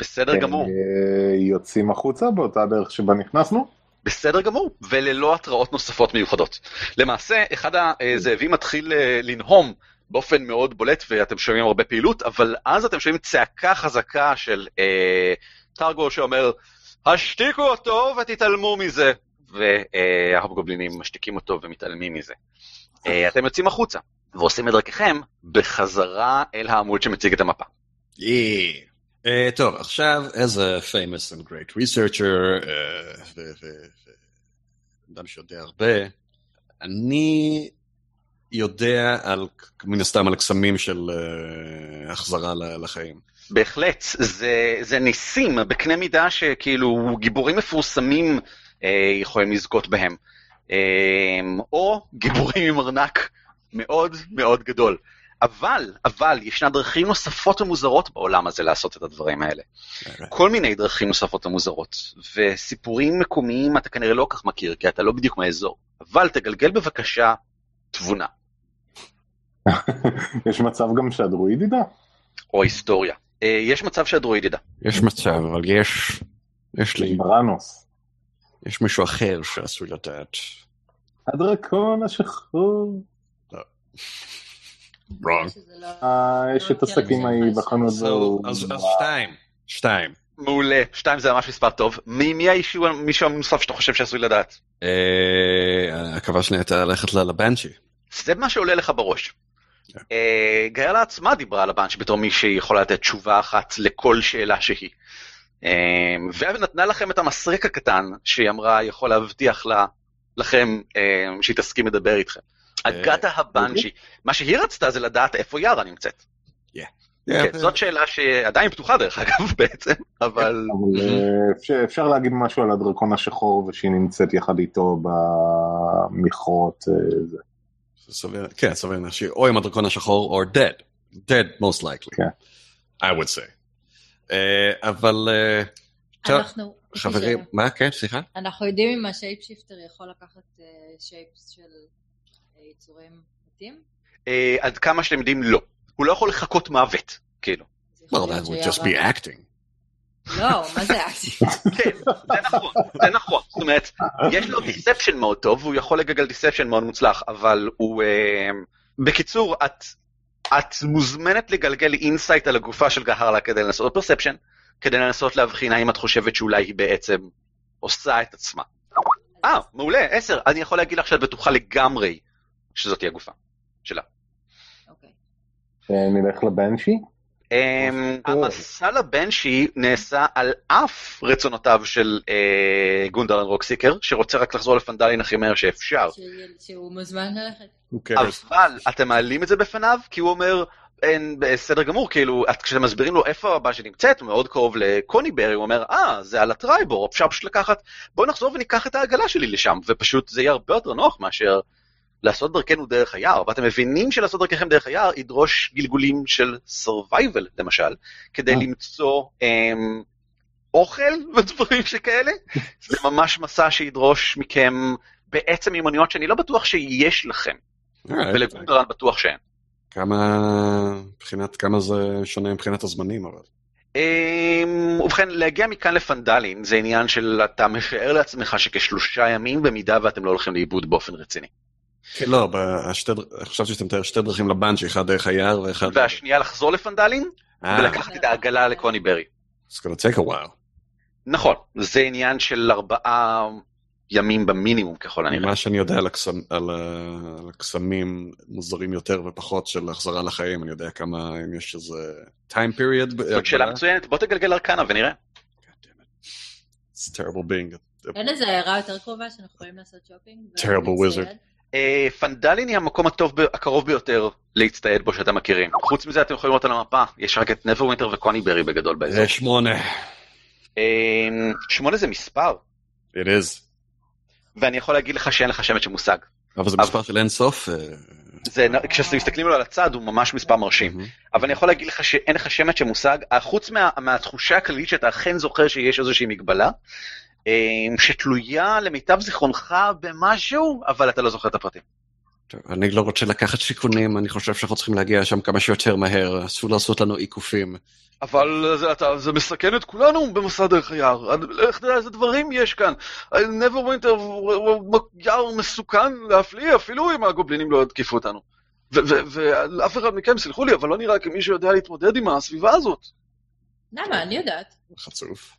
בסדר גמור. אה, יוצאים החוצה באותה דרך שבה נכנסנו. בסדר גמור, וללא התראות נוספות מיוחדות. למעשה, אחד הזאבים מתחיל אה, לנהום באופן מאוד בולט, ואתם שומעים הרבה פעילות, אבל אז אתם שומעים צעקה חזקה של אה, טרגו שאומר, השתיקו אותו ותתעלמו מזה. וההובגובלינים משתיקים אותו ומתעלמים מזה. אה, אתם יוצאים החוצה ועושים את דרככם בחזרה אל העמוד שמציג את המפה. Uh, טוב, עכשיו, as a famous and great researcher, uh, אדם שיודע הרבה, אני יודע על, מן הסתם, על קסמים של החזרה לחיים. בהחלט, זה, זה ניסים בקנה מידה שכאילו גיבורים מפורסמים אה, יכולים לזכות בהם. אה, או גיבורים עם ארנק מאוד מאוד גדול. אבל, אבל, ישנה דרכים נוספות ומוזרות בעולם הזה לעשות את הדברים האלה. כל מיני דרכים נוספות ומוזרות. וסיפורים מקומיים אתה כנראה לא כך מכיר, כי אתה לא בדיוק מהאזור. אבל תגלגל בבקשה תבונה. יש מצב גם שהדרואיד ידע? או היסטוריה. אה, יש מצב שהדרואיד ידע. יש מצב, אבל יש... יש לי... בראנוס. יש מישהו אחר שעשוי לדעת. הדרקון השחור. לא. wrong. אה, יש את השקים ההיא בחנות. אז שתיים. שתיים. מעולה, שתיים זה ממש מספר טוב. מי האישו, מישהו הנוסף שאתה חושב שעשוי לדעת? אה, הכוונה שלי הייתה ללכת לבנצ'י. זה מה שעולה לך בראש. אה, גאלה עצמה דיברה על הבנצ'י בתור מי שיכולה לתת תשובה אחת לכל שאלה שהיא. ונתנה לכם את המסרק הקטן שהיא אמרה יכול להבטיח לכם שהיא תסכים לדבר איתכם. אגתה הבנצ'י. מה שהיא רצתה זה לדעת איפה יארה נמצאת. כן, זאת שאלה שעדיין פתוחה דרך אגב בעצם, אבל... אבל אפשר להגיד משהו על הדרקון השחור ושהיא נמצאת יחד איתו במכרות. כן, סביר להשאיר, או עם הדרקון השחור או dead. dead most likely. כן. I would say. אבל... אנחנו... חברים, מה? כן, סליחה? אנחנו יודעים אם השייפ שיפטר יכול לקחת שייפס של יצורים מתים? עד כמה שאתם יודעים, לא. הוא לא יכול לחקות מוות, כאילו. Well, that would just be acting. לא, מה זה acting? כן, זה נכון, זה נכון. זאת אומרת, יש לו deception מאוד טוב, והוא יכול לגלגל deception מאוד מוצלח, אבל הוא... בקיצור, את... את מוזמנת לגלגל insight על הגופה של גהרלה כדי לנסות perception, כדי לנסות להבחין האם את חושבת שאולי היא בעצם עושה את עצמה. אה, מעולה, עשר. אני יכול להגיד לך שאת בטוחה לגמרי שזאת היא הגופה שלה. אוקיי. נלך לבנשי? המסע לבנשי נעשה על אף רצונותיו של גונדרן רוקסיקר, שרוצה רק לחזור לפנדלין הכי מהר שאפשר. שהוא מוזמן ללכת. אבל אתם מעלים את זה בפניו, כי הוא אומר, אין, בסדר גמור, כאילו, כשאתם מסבירים לו איפה הבא שנמצאת, מאוד קרוב לקוניברי, הוא אומר, אה, זה על הטרייבור, אפשר פשוט לקחת, בואו נחזור וניקח את העגלה שלי לשם, ופשוט זה יהיה הרבה יותר נוח מאשר לעשות דרכנו דרך היער, ואתם מבינים שלעשות דרככם דרך היער ידרוש גלגולים של survival, למשל, כדי למצוא אמ, אוכל ודברים שכאלה, זה ממש מסע שידרוש מכם בעצם מיומנויות שאני לא בטוח שיש לכם, ולגונדרן בטוח שאין. כמה, מבחינת, כמה זה שונה מבחינת הזמנים אבל. ובכן, להגיע מכאן לפנדלין זה עניין של אתה משער לעצמך שכשלושה ימים במידה ואתם לא הולכים לאיבוד באופן רציני. כן, לא, חשבתי שאתה מתאר שתי דרכים לבנצ'י, אחד דרך היער ואחד... והשנייה לחזור לפנדלין ולקחת את העגלה לקוני ברי. It's gonna take a while. נכון, זה עניין של ארבעה ימים במינימום ככל הנראה. מה שאני יודע על הקסמים מוזרים יותר ופחות של החזרה לחיים, אני יודע כמה, אם יש איזה time period. זאת שאלה מצוינת, בוא תגלגל ארקנה ונראה. It's terrible being. אין איזה הערה יותר קרובה שאנחנו יכולים לעשות שופינג? terrible wizard. פנדלין היא המקום הטוב, הקרוב ביותר להצטייד בו שאתם מכירים. חוץ מזה אתם יכולים לראות על המפה, יש רק את נברווינטר וקוני ברי בגדול באזור. זה שמונה. שמונה זה מספר. It is. ואני יכול להגיד לך שאין לך שמץ של מושג. אבל זה מספר של אין סוף. כשמסתכלים לו על הצד הוא ממש מספר מרשים. אבל אני יכול להגיד לך שאין לך שמץ של מושג, חוץ מהתחושה הכללית שאתה אכן זוכר שיש איזושהי מגבלה, שתלויה למיטב זיכרונך במשהו, אבל אתה לא זוכר את הפרטים. אני לא רוצה לקחת סיכונים, אני חושב שאנחנו צריכים להגיע שם כמה שיותר מהר, אסור לעשות לנו עיקופים. אבל זה, אתה, זה מסכן את כולנו במסע דרך היער. איך תדע איזה דברים יש כאן? נברווינטר הוא יער מסוכן להפליא, אפילו אם הגובלינים לא יתקיפו אותנו. ואף אחד מכם, סלחו לי, אבל לא נראה כמי שיודע להתמודד עם הסביבה הזאת. למה? אני יודעת. חצוף.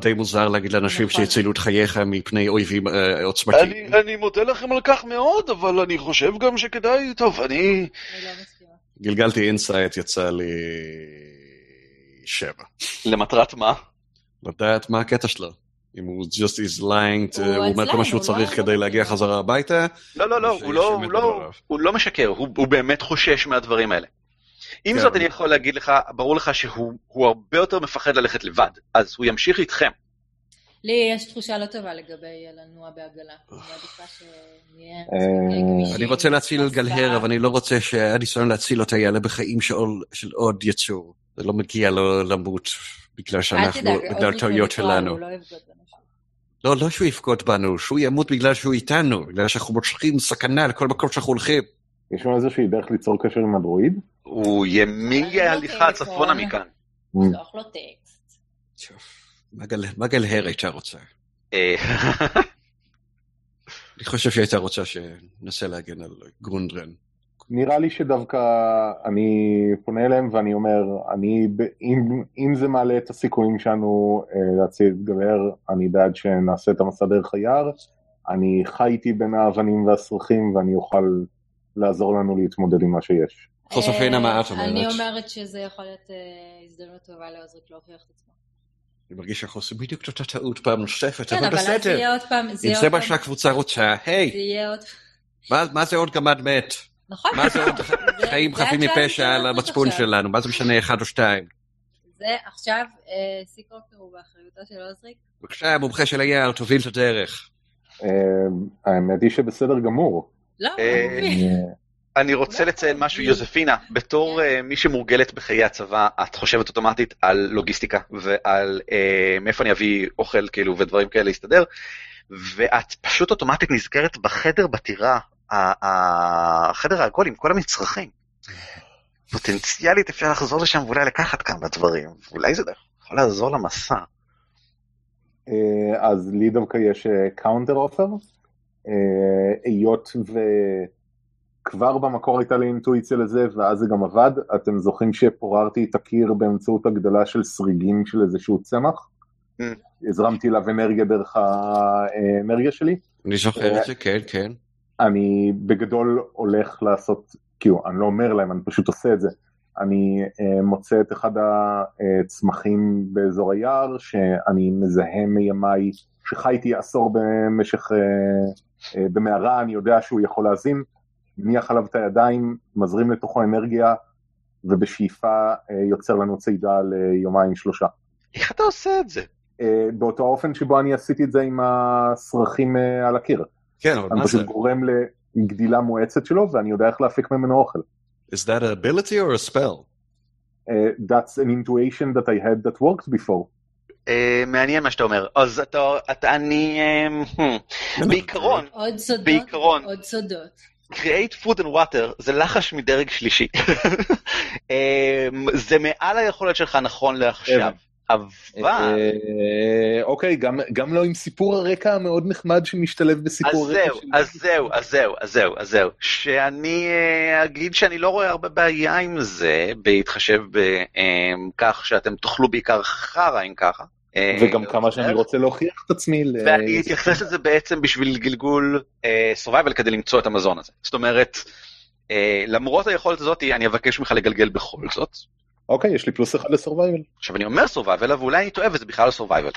די- מוזר להגיד לאנשים נכון. שיצילו את חייך מפני אויבים אה, עוצמתיים. אני, אני מודה לכם על כך מאוד, אבל אני חושב גם שכדאי, טוב, אני... לא. גלגלתי insight, יצא לי שבע. למטרת מה? לדעת מה הקטע שלו. אם הוא just is lying, to- הוא אומר כל מה שהוא הוא צריך לא- כדי לא להגיע. חזרה הביתה, לא, לא, לא, הוא לא, הוא לא, משקר, הוא באמת חושש מהדברים האלה. עם כן. זאת, אני יכול להגיד לך, ברור לך שהוא הוא הרבה יותר מפחד ללכת לבד, אז הוא ימשיך איתכם. לי יש תחושה לא טובה לגבי לנוע בעגלה. אני מעדיפה שנהיה אה, גמישים. אני רוצה להציל את גלהר. אבל אני לא רוצה שהניסיון להציל אותה יעלה בחיים של עוד- של עוד יצור. זה לא מגיע לו למות בגלל שאנחנו, בגלל טעויות שלנו. לא. לא, לא שהוא יבגוד בנו, שהוא ימות בגלל שהוא איתנו, בגלל שאנחנו מושכים סכנה לכל מקום שאנחנו הולכים. יש לנו איזושהי דרך ליצור קשר עם הדרואיד? הוא ימי לא טלפון. צפונה מכאן. שלוח לו טקסט. מה גל- גלהר הייתה רוצה? אה, אני חושב שהיא הייתה רוצה שננסה להגן על גרונדרן. נראה לי שדווקא אני פונה אליהם ואני אומר, אני, אם, אם זה מעלה את הסיכויים שלנו אה, להציל את גלר, אני בעד שנעשה את המסע דרך היער. אני חי איתי בין האבנים והסרחים ואני אוכל לעזור לנו להתמודד עם מה שיש. חוספינה, מה את אה, אני אומרת? אומרת שזה יכול להיות אה, הזדמנות טובה לעוזריק להוכיח את עצמו. אני מרגיש שאנחנו עושים בדיוק את אותה טעות פעם נוספת, כן, אבל אבל אז זה בסדר. יהיה עוד פעם, זה אם זה מה שהקבוצה רוצה, היי, זה יהיה עוד, מה- מה זה עוד גמד מת? נכון, מה זה עוד זה- חיים זה חפים מפשע על המצפון. שלנו? מה זה משנה אחד או שתיים? זה עכשיו, אה, סיקרוקר הוא באחריותו של עוזריק. בבקשה, המומחה של היער, תוביל את הדרך. אה, האמת היא שבסדר גמור. לא, אני רוצה לציין משהו, יוזפינה, בתור אה, מי שמורגלת בחיי הצבא, את חושבת אוטומטית על לוגיסטיקה ועל אה, מאיפה אני אביא אוכל כאילו ודברים כאלה להסתדר, ואת פשוט אוטומטית נזכרת בחדר בטירה, החדר העגול עם כל המצרכים. פוטנציאלית אפשר לחזור לשם ואולי לקחת כמה דברים, ואולי זה יכול לעזור למסע. אה, אז לי דווקא יש counter offer, היות וכבר במקור הייתה לי אינטואיציה לזה ואז זה גם עבד, אתם זוכרים שפוררתי את הקיר באמצעות הגדלה של שריגים של איזשהו צמח? Mm. הזרמתי אליו אנרגיה דרך האנרגיה שלי, אני זוכר את זה, כן, כן. אני בגדול הולך לעשות, כאילו אני לא אומר להם, אני פשוט עושה את זה. אני אה, מוצא את אחד הצמחים באזור היער שאני מזהה מימיי, שחייתי עשור במשך, אה, אה, במערה, אני יודע שהוא יכול להזין, מניח עליו את הידיים, מזרים לתוכו אנרגיה, ובשאיפה אה, יוצר לנו צעידה ליומיים שלושה. איך אתה עושה את זה? אה, באותו האופן שבו אני עשיתי את זה עם הסרחים אה, על הקיר. כן, אבל אני מה זה? פשוט גורם לגדילה מואצת שלו ואני יודע איך להפיק ממנו אוכל. Is that an ability or a spell? Uh, that's an intuition that I had that worked before. אה, מעניין מה שאתה אומר. אז אתה, אתה אני, hmm. בעיקרון, עוד סודות, בעיקרון. עוד סודות. Create food and water זה לחש מדרג שלישי. אמ, זה מעל היכולת שלך נכון לעכשיו. אבל אה, אוקיי, גם- גם לא עם סיפור הרקע המאוד נחמד שמשתלב בסיפור הרקע זהו, שלי. אז זהו, אז זהו, אז זהו, אז זהו. שאני אה, אגיד שאני לא רואה הרבה בעיה עם זה, בהתחשב בכך שאתם תאכלו בעיקר חרא אם ככה. אה, וגם כמה שאני רוצה להוכיח את עצמי. ואני אתייחס לזה בעצם בשביל גלגול סורווייבל כדי למצוא את המזון הזה. זאת אומרת, אה, למרות היכולת הזאת, אני אבקש ממך לגלגל בכל זאת. אוקיי, יש לי פלוס אחד ל survival. עכשיו אני אומר survival, אבל אולי אני טועה וזה בכלל לא survival.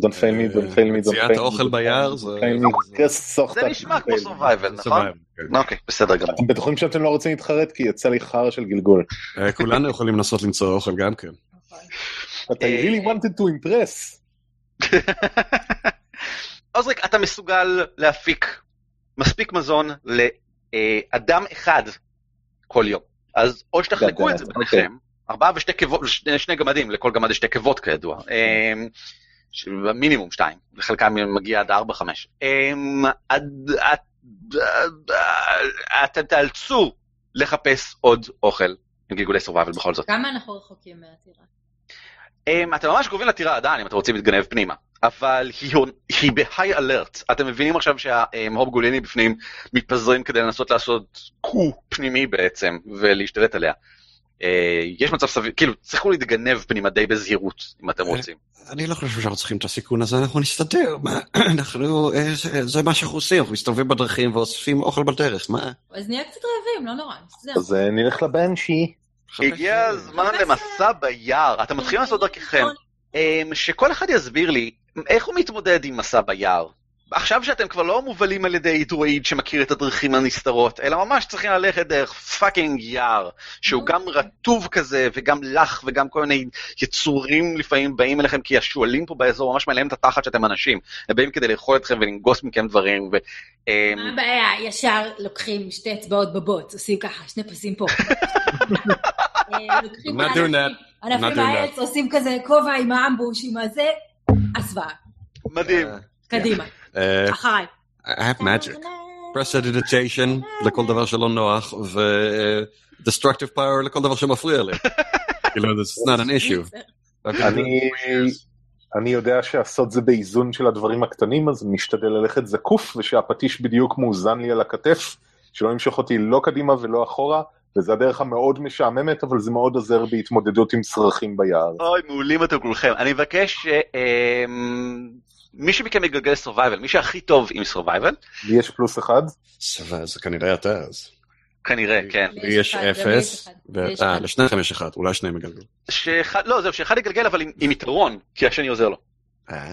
Don't fail me, don't fail me, don't מציאת fail me. האוכל don't ביער fail me, זה- don't fail me. זה- נשמע כמו fail me. survival, נכון? כן. אוקיי, בסדר גמור. אתם בטוחים שאתם לא רוצים להתחרט כי יצא לי חרא של גלגול. אה, כולנו יכולים לנסות למצוא אוכל גם כן. But I אה, really wanted to impress. עוזריק, אתה מסוגל להפיק מספיק מזון לאדם אחד כל יום. אז או שתחלקו את זה אוקיי. ביניכם, ארבעה ושתי קיבות, שני גמדים, לכל גמד יש שתי קיבות כידוע. אמ, מינימום שתיים, לחלקם מגיע עד ארבע, חמש. אמ, אתם תאלצו לחפש עוד אוכל עם גלגולי סורווייבל בכל זאת. כמה אנחנו רחוקים מהטירה? Um, אתם ממש קרובים לטירה עדיין אם אתם רוצים להתגנב פנימה, אבל היא, היא בהיי אלרט. אתם מבינים עכשיו שההוב גוליני בפנים מתפזרים כדי לנסות לעשות קו פנימי בעצם ולהשתלט עליה. אה, יש מצב סביר, כאילו, צריכו להתגנב פנימה די בזהירות, אם אתם אה. רוצים. אני לא חושב שאנחנו צריכים את הסיכון הזה, אנחנו נסתדר. מה, אנחנו, אה, זה- זה מה שאנחנו עושים, אנחנו מסתובבים בדרכים ואוספים אוכל בדרך, מה? אז נהיה קצת רעבים, לא נורא, נסתדר. אז נלך לבנשי. הגיע הזמן למסע ביער, אתם מתחילים לעשות דרככם. אמ, שכל אחד יסביר לי איך הוא מתמודד עם מסע ביער. עכשיו שאתם כבר לא מובלים על ידי דרואיד שמכיר את הדרכים הנסתרות, אלא ממש צריכים ללכת דרך fucking יער, שהוא גם רטוב כזה, וגם לח, וגם כל מיני יצורים לפעמים באים אליכם, כי השועלים פה באזור ממש מלאים את התחת שאתם אנשים. הם באים כדי לאכול אתכם ולנגוס מכם דברים, ו... אמ, מה הבעיה? ישר לוקחים שתי אצבעות בבוץ, עושים ככה, שני פסים פה. אה, לוקחים ענפים- מהעץ, עושים כזה כובע עם האמבוש, עם הזה, הסוואה. מדהים. קדימה, אה, אחריי. I have magic. prestidigitation לכל דבר שלא נוח, ו-destructive power לכל דבר שמפריע לי. כאילו, it's not an issue. אני- אני יודע שהסוד זה באיזון של הדברים הקטנים, אז משתדל ללכת זקוף, ושהפטיש בדיוק מאוזן לי על הכתף, שלא ימשוך אותי לא קדימה ולא אחורה, וזה הדרך המאוד משעממת, אבל זה מאוד עוזר בהתמודדות עם צרכים ביער. אוי, מעולים אתם כולכם. אני מבקש. אמ, מי שמכם יגלגל survival, מי שהכי טוב עם survival, לי יש פלוס אחד, סבבה, זה כנראה אתה אז. כנראה, כן. לי לי יש אפס, אה. לשניכם יש אחד, אולי שניהם יגלגלו. לא, זהו, שאחד יגלגל אבל עם, יתרון, כי השני עוזר לו. אה.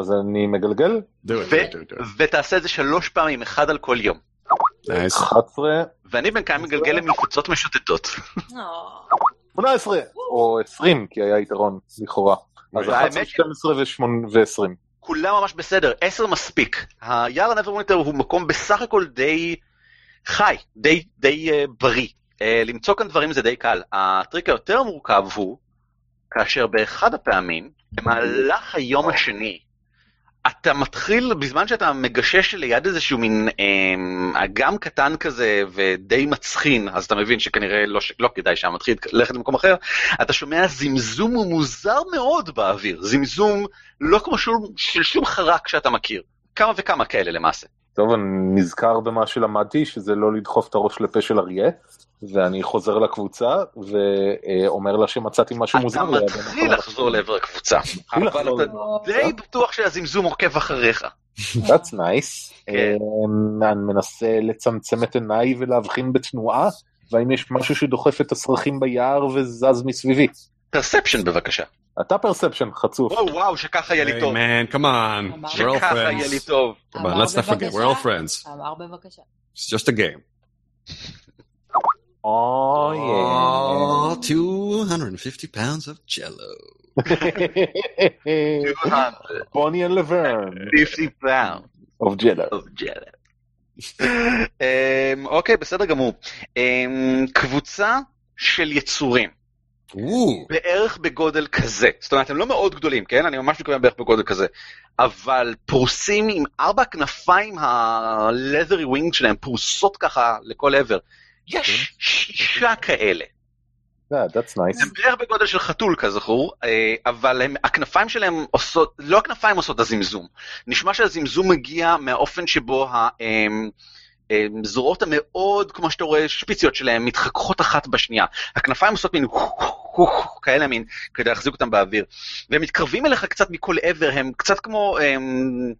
אז אני מגלגל. ותעשה את זה שלוש פעמים, אחד על כל יום. Nice. 11, ואני בינתיים מגלגל למפלצות משוטטות. או, 18, או 20, כי היה יתרון, לכאורה. אז והאמת 11, ש- 12 ו-20. כולם ממש בסדר, עשר מספיק. היער הנברווינטר הוא מקום בסך הכל די חי, די, די uh, בריא. Uh, למצוא כאן דברים זה די קל. הטריק היותר מורכב הוא, כאשר באחד הפעמים, במהלך היום השני, אתה מתחיל, בזמן שאתה מגשש ליד איזשהו מין אה, אגם קטן כזה ודי מצחין, אז אתה מבין שכנראה לא, לא כדאי שם, מתחיל ללכת למקום אחר, אתה שומע זמזום מוזר מאוד באוויר, זמזום לא כמו שום, של שום חרק שאתה מכיר. כמה וכמה כאלה למעשה. טוב, אני נזכר במה שלמדתי, שזה לא לדחוף את הראש לפה של אריה, ואני חוזר לקבוצה ואומר לה שמצאתי משהו מוזר. אתה מתחיל המקום. לחזור לעבר הקבוצה, אבל אתה די בטוח שהזמזום עוקב אחריך. That's nice. כן. אמ, אני מנסה לצמצם את עיניי ולהבחין בתנועה, והאם יש משהו שדוחף את הצרכים ביער וזז מסביבי. perception בבקשה. אתה perception חצוף. וואו וואו שככה יהיה לי טוב. man, come on. אמר We're all שככה יהיה לי. טוב. אמר let's not forget, we're all בבקשה. friends. אמר בבקשה. It's just a game. אוי. Oh, 250 pounds of jello. בוני אנד לברן 50 פאונד. of ג'דה. אמ, אוקיי, בסדר גמור. אמ, קבוצה של יצורים, Ooh. בערך בגודל כזה. זאת אומרת, הם לא מאוד גדולים, כן? אני ממש מתכוון בערך בגודל כזה. אבל פרוסים עם ארבע כנפיים ה-leathery wing שלהם פרוסות ככה לכל עבר. יש שישה כאלה. That's nice. הם בערך בגודל של חתול כזכור, אה, אבל הם, הכנפיים שלהם עושות, לא הכנפיים עושות את הזמזום. נשמע שהזמזום מגיע מהאופן שבו הזרועות המאוד, כמו שאתה רואה, שפיציות שלהם מתחככות אחת בשנייה. הכנפיים עושות מין כאלה מין, כדי להחזיק אותם באוויר. והם מתקרבים אליך קצת מכל עבר, הם קצת כמו... הם,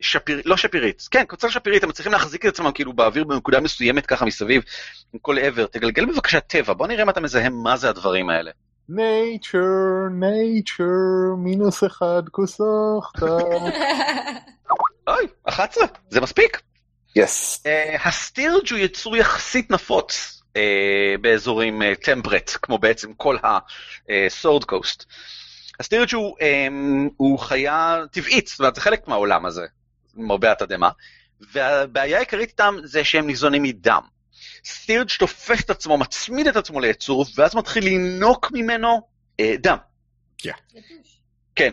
שפיר, לא שפירית, כן, קוצר שפירית, הם מצליחים להחזיק את עצמם כאילו באוויר בנקודה מסוימת ככה מסביב, עם כל עבר. תגלגל בבקשה טבע, בוא נראה אם אתה מזהה מה זה הדברים האלה. nature, nature, מינוס אחד, כוסוכת. אוי, 11, זה מספיק. יס. Uh, הסטירג' הוא יצור יחסית נפוץ uh, באזורים טמפרט, uh, כמו בעצם כל הסורד קוסט. הסטירג' הוא, um, הוא חיה טבעית, זאת אומרת זה חלק מהעולם הזה, מרבה התדהמה, והבעיה העיקרית איתם זה שהם ניזונים מדם. סטירג' תופס את עצמו, מצמיד את עצמו ליצור, ואז מתחיל לינוק ממנו uh, דם. כן,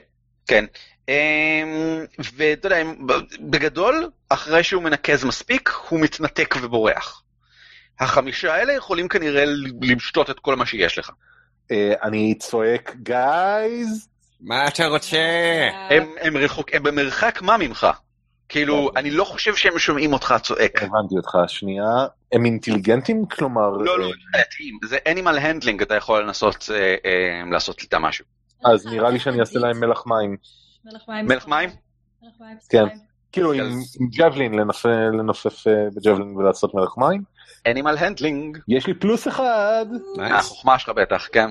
כן. אמ, ואתה יודע, בגדול, אחרי שהוא מנקז מספיק, הוא מתנתק ובורח. החמישה האלה יכולים כנראה לשתות את כל מה שיש לך. אה, אני צועק, גייז, מה אתה רוצה? הם, הם, רחוק, הם במרחק מה ממך? כאילו, אני לא חושב שהם שומעים אותך צועק. הבנתי אותך, שנייה. הם אינטליגנטים? כלומר... לא, לא, אה, בעייתיים. זה animal handling, אתה יכול לנסות אה, אה, לעשות איתם משהו. אז נראה לי שאני אעשה להם מלח מים. מלח מים. מלח. כן. כאילו עם ג'בלין, לנופף בג'בלין ולעשות מלח מים. animal handling. יש לי פלוס אחד. החוכמה שלך בטח, כן.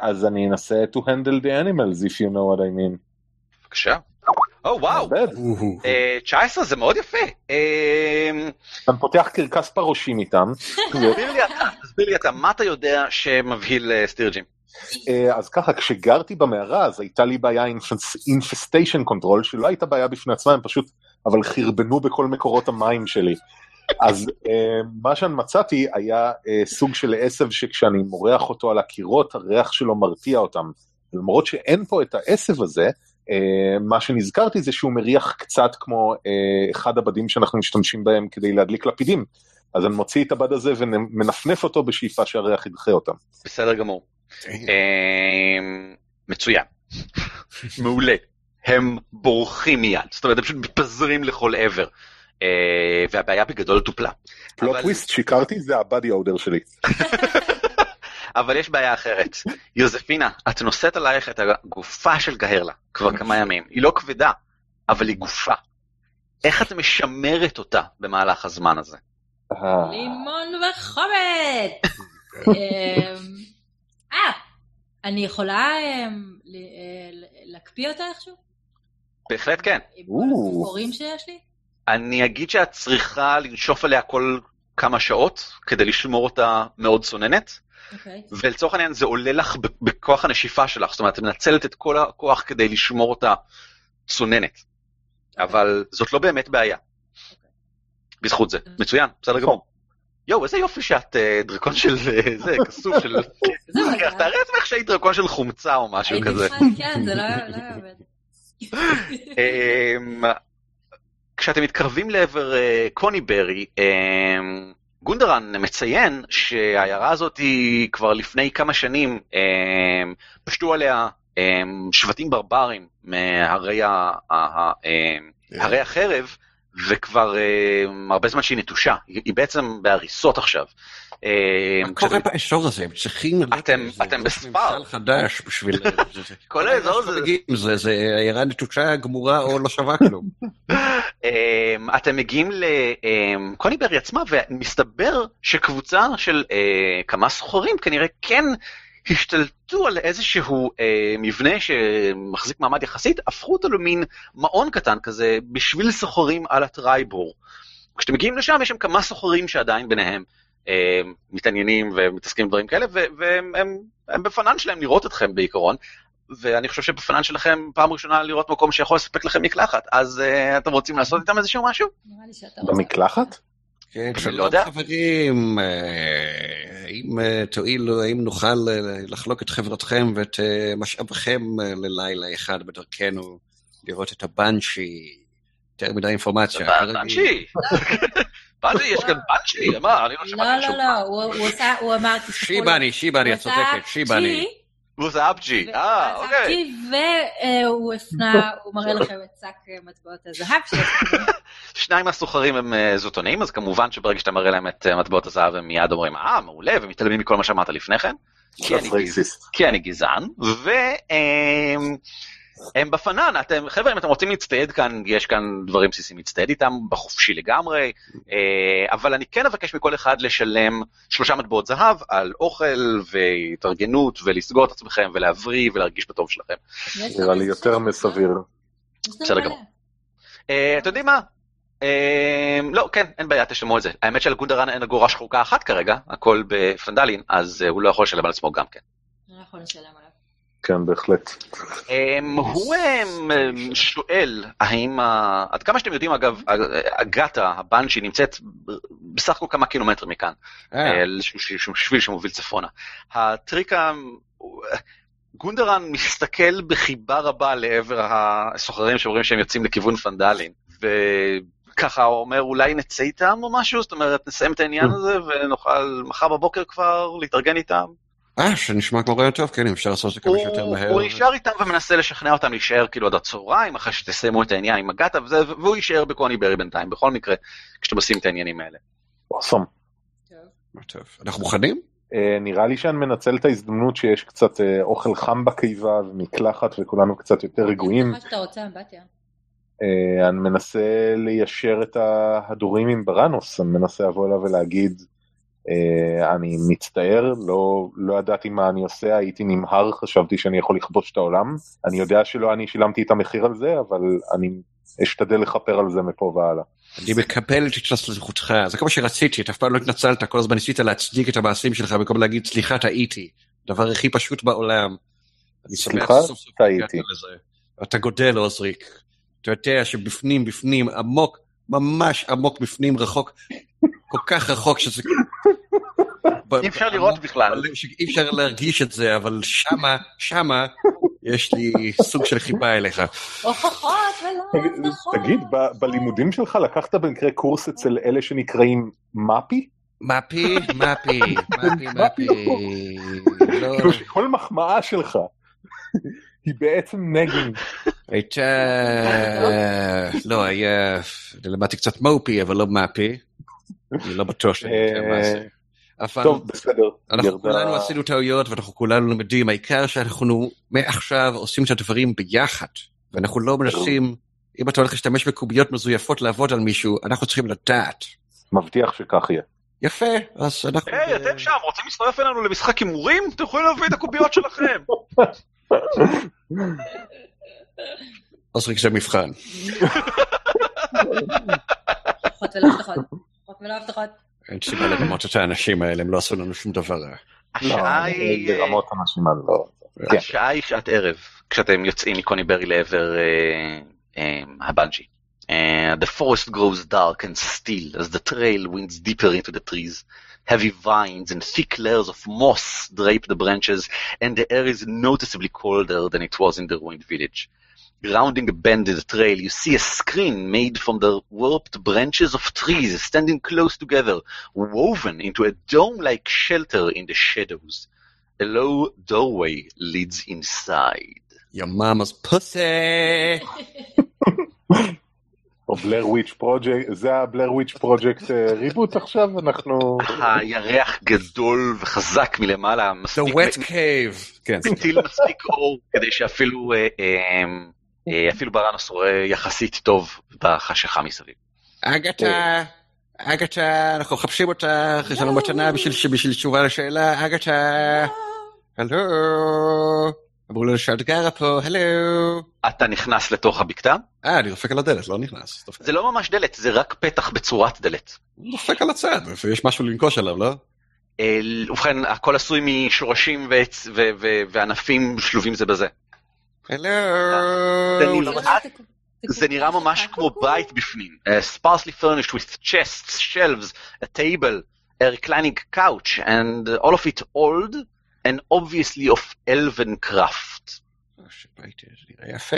אז אני אנסה to handle the animals if you know what I mean. בבקשה. או וואו, מעבד. אה, 19 זה מאוד יפה. אה, אתה פותח קרקס פרעושים איתם. תסביר לי אתה, תסביר לי אתה, מה אתה יודע שמבהיל אה, סטירג'ים? אה, אז ככה, כשגרתי במערה אז הייתה לי בעיה infestation control, שלא הייתה בעיה בפני עצמה, הם פשוט, אבל חרבנו בכל מקורות המים שלי. אז אה, מה שאני מצאתי היה אה, סוג של עשב שכשאני מורח אותו על הקירות, הריח שלו מרתיע אותם. למרות שאין פה את העשב הזה, אה, מה שנזכרתי זה שהוא מריח קצת כמו אה, אחד הבדים שאנחנו משתמשים בהם כדי להדליק לפידים. אז אני מוציא את הבד הזה ומנפנף אותו בשאיפה שהריח ידחה אותם. בסדר גמור. אה, מצוין. מעולה. הם בורחים מיד, זאת אומרת הם פשוט מתפזרים לכל עבר. אה, והבעיה בגדול טופלה. פלוט אבל- טוויסט, שיקרתי, זה הבאדי אודר שלי. אבל יש בעיה אחרת. יוזפינה, את נושאת עלייך את הגופה של גהרלה כבר כמה ימים. היא לא כבדה, אבל היא גופה. איך את משמרת אותה במהלך הזמן הזה? לימון וחומץ! אמ, אה, אני יכולה אמ, אה, להקפיא אותה איכשהו? בהחלט כן. עם כל. הסיפורים שיש לי? אני אגיד שאת צריכה לנשוף עליה כל כמה שעות כדי לשמור אותה מאוד צוננת, אוקיי. ולצורך העניין זה עולה לך בכוח הנשיפה שלך, זאת אומרת, את מנצלת את כל הכוח כדי לשמור אותה צוננת. אבל זאת לא באמת בעיה. בזכות זה. מצוין, בסדר גמור. יואו, איזה יופי שאת אה, דרקון של אה, זה, כסוף של... תארי לעצמך שהיית דרקון של חומצה או משהו כזה. כן, זה לא לא עובד. אמ, כשאתם מתקרבים לעבר אה, קוניברי, אמ, גונדרן מציין שהעיירה הזאת היא כבר לפני כמה שנים אמ, פשטו עליה אמ, שבטים ברברים מהרי החרב, וכבר אמ, הרבה זמן שהיא נטושה, היא היא בעצם בהריסות עכשיו. אמ, מה קורה באזור הזה? הם צריכים... אתם- בספר. ממשל חדש בשביל... כל האזור הזה- זה... זה עיירה נטושה גמורה או לא שווה כלום. אמ, אתם מגיעים לקוניברי עצמה ומסתבר שקבוצה של אה, כמה סוחרים כנראה כן השתלטו על איזשהו אה, מבנה שמחזיק מעמד יחסית, הפכו אותו למין מעון קטן כזה בשביל סוחרים על הטרייבור. כשאתם מגיעים לשם יש שם כמה סוחרים שעדיין ביניהם אה, מתעניינים ומתעסקים בדברים כאלה והם הם, הם בפנן שלהם לראות אתכם בעיקרון. ואני חושב שבפנן שלכם פעם ראשונה לראות מקום שיכול לספק לכם מקלחת, אז uh, אתם רוצים לעשות איתם איזשהו משהו? נראה לי שאתה רוצה. במקלחת? כן, לא יודע. חברים, אה, אם אה, תואילו, האם נוכל אה, לחלוק את חברתכם ואת אה, משאבכם אה, ללילה אחד בדרכנו לראות את הבנשי? יותר מדי אינפורמציה. כרגיל. בנצ'י, יש כאן בנצ'י? מה, אני לא לא, שמעתי לא, שום לא, הוא הוא עשה, הוא אמר, תסתכלו. שיבני, שיבני, את צודקת, שיבני. הוא זה אפג'י, אה, אוקיי. והוא הפנה, הוא מראה לכם את שק אה, מטבעות הזהב שלו. שניים מהסוחרים הם אה, זוטונים, אז כמובן שברגע שאתה מראה להם את אה, מטבעות הזהב הם מיד אומרים, אה, מעולה, ומתעלמים מכל מה שאמרת לפני כן. כי אני קצת רייסיסט. כי אני גזען, והם הם בפנן, אתם, חבר'ה, אם אתם רוצים להצטייד כאן, יש כאן דברים בסיסיים להצטייד איתם, בחופשי לגמרי, אה, אבל אני כן אבקש מכל אחד לשלם שלושה מטבעות זהב על אוכל והתארגנות ולסגור את עצמכם ולהבריא ולהרגיש בטוב שלכם. נראה לי יותר מסביר. בסדר. גמור. אה, אתם יודעים מה? אה, לא, כן, אין בעיה, תשלמו את זה. האמת שלגונדרן אין אגורה שחוקה אחת כרגע, הכל בפנדלין, אז הוא לא יכול לשלם על עצמו גם כן. לא יכול לשלם עליו. כן, בהחלט. אמ, הוא אמ, שואל, האם, עד כמה שאתם יודעים אגב, אגתה, הבנצ'י, נמצאת בסך הכל כמה קילומטרים מכאן, אה, איזשהו ש- שהוא שביל שמוביל צפונה. הטריק, ה- גונדרן מסתכל בחיבה רבה לעבר הסוחרים שאומרים שהם יוצאים לכיוון פנדלין, וככה הוא אומר, אולי נצא איתם או משהו? זאת אומרת, נסיים את העניין הזה ונוכל מחר בבוקר כבר להתארגן איתם? אה, שנשמע כמו רעיון טוב, כן, אם אפשר לעשות את זה כמה שיותר מהר. הוא נשאר איתם ומנסה לשכנע אותם להישאר כאילו עד הצהריים, אחרי שתסיימו את העניין עם הגאטה, וזה- והוא יישאר בקוני ברי בינתיים, בכל מקרה, כשאתם עושים את העניינים האלה. אוסום. אנחנו מוכנים? אה, נראה לי שאני מנצל את ההזדמנות שיש קצת אה, אוכל חם בקיבה ומקלחת וכולנו קצת יותר רגועים. מה שאתה רוצה, אמבטיה. אה, אני מנסה ליישר את ההדורים עם בראנוס, אני מנסה לבוא אליו ולהגיד, אני מצטער, לא, לא ידעתי מה אני עושה, הייתי נמהר, חשבתי שאני יכול לכבוש את העולם. אני יודע שלא אני שילמתי את המחיר על זה, אבל אני אשתדל לכפר על זה מפה והלאה. אני מקבל את התנצלותך, זה כל מה שרציתי, אתה אף פעם לא התנצלת, כל הזמן ניסית להצדיק את המעשים שלך במקום להגיד סליחה טעיתי, הדבר הכי פשוט בעולם. סליחה, טעיתי. אתה גודל עוזריק, אתה יודע שבפנים בפנים עמוק, ממש עמוק בפנים רחוק, כל כך רחוק שזה... אי אפשר לראות בכלל. שאי אפשר להרגיש את זה, אבל שמה, שמה, יש לי סוג של חיבה אליך. הוכחות ולא הבטחות. תגיד, בלימודים שלך לקחת במקרה קורס אצל אלה שנקראים מפי? מפי, מפי, מפי, מפי. לא, כאילו שכל מחמאה שלך היא בעצם נגן. הייתה... לא, היה... למדתי קצת מופי, אבל לא מפי. אני לא בטוח שאני יודע מה זה. אבל טוב, בסדר. אנחנו ירדה- כולנו עשינו טעויות ואנחנו כולנו למדים, העיקר שאנחנו מעכשיו עושים את הדברים ביחד, ואנחנו לא מנסים, אם אתה הולך להשתמש בקוביות מזויפות לעבוד על מישהו, אנחנו צריכים לדעת. מבטיח שכך יהיה. יפה, אז אנחנו... היי, אתם שם, רוצים להצטרף אלינו למשחק הימורים? אתם יכולים להביא את הקוביות שלכם. עוזריק זה מבחן. הוכחות ולא הבטחות. הוכחות ולא הבטחות. אין סיבה לרמות את האנשים האלה, הם לא עשו לנו שום דבר רע. השעה היא... לא, אנשים לא. כן. השעה היא שעת ערב, כשאתם יוצאים מקוני ברי לעבר אה, אה, הבנג'י. Uh, the forest grows dark and still as the trail winds deeper into the trees. Heavy vines and thick layers of moss drape the branches, and the air is noticeably colder than it was in the ruined village. Rounding a bend in the trail, you see a screen made from the warped branches of trees standing close together, woven into a dome-like shelter in the shadows. A low doorway leads inside. Your mama's pussy! או בלר וויץ' פרויקט, זה הבלר וויץ' פרויקט ריבוט עכשיו? אנחנו... הירח גדול וחזק מלמעלה, The מספיק wet cave! כן, מטיל מספיק אור כדי שאפילו אה, אה, אה, אפילו בראנוס רואה יחסית טוב בחשיכה מסביב. אגתה, אגתה, אנחנו מחפשים אותך, יש לנו מתנה בשביל תשובה לשאלה, אגתה, הלו, אמרו לנו שאת גרה פה, הלו. אתה נכנס לתוך הבקתה? אה, אני דופק על הדלת, לא נכנס. זה לא ממש דלת, זה רק פתח בצורת דלת. דופק על הצד, יש משהו לנקוש עליו, לא? אה, ובכן, הכל עשוי משורשים וענפים שלובים זה בזה. זה נראה- ממש כמו בית בפנים. Uh, sparsely furnished with chests, shelves, a table, a reclining couch, and all of it old and obviously of elven craft. זה נראה יפה.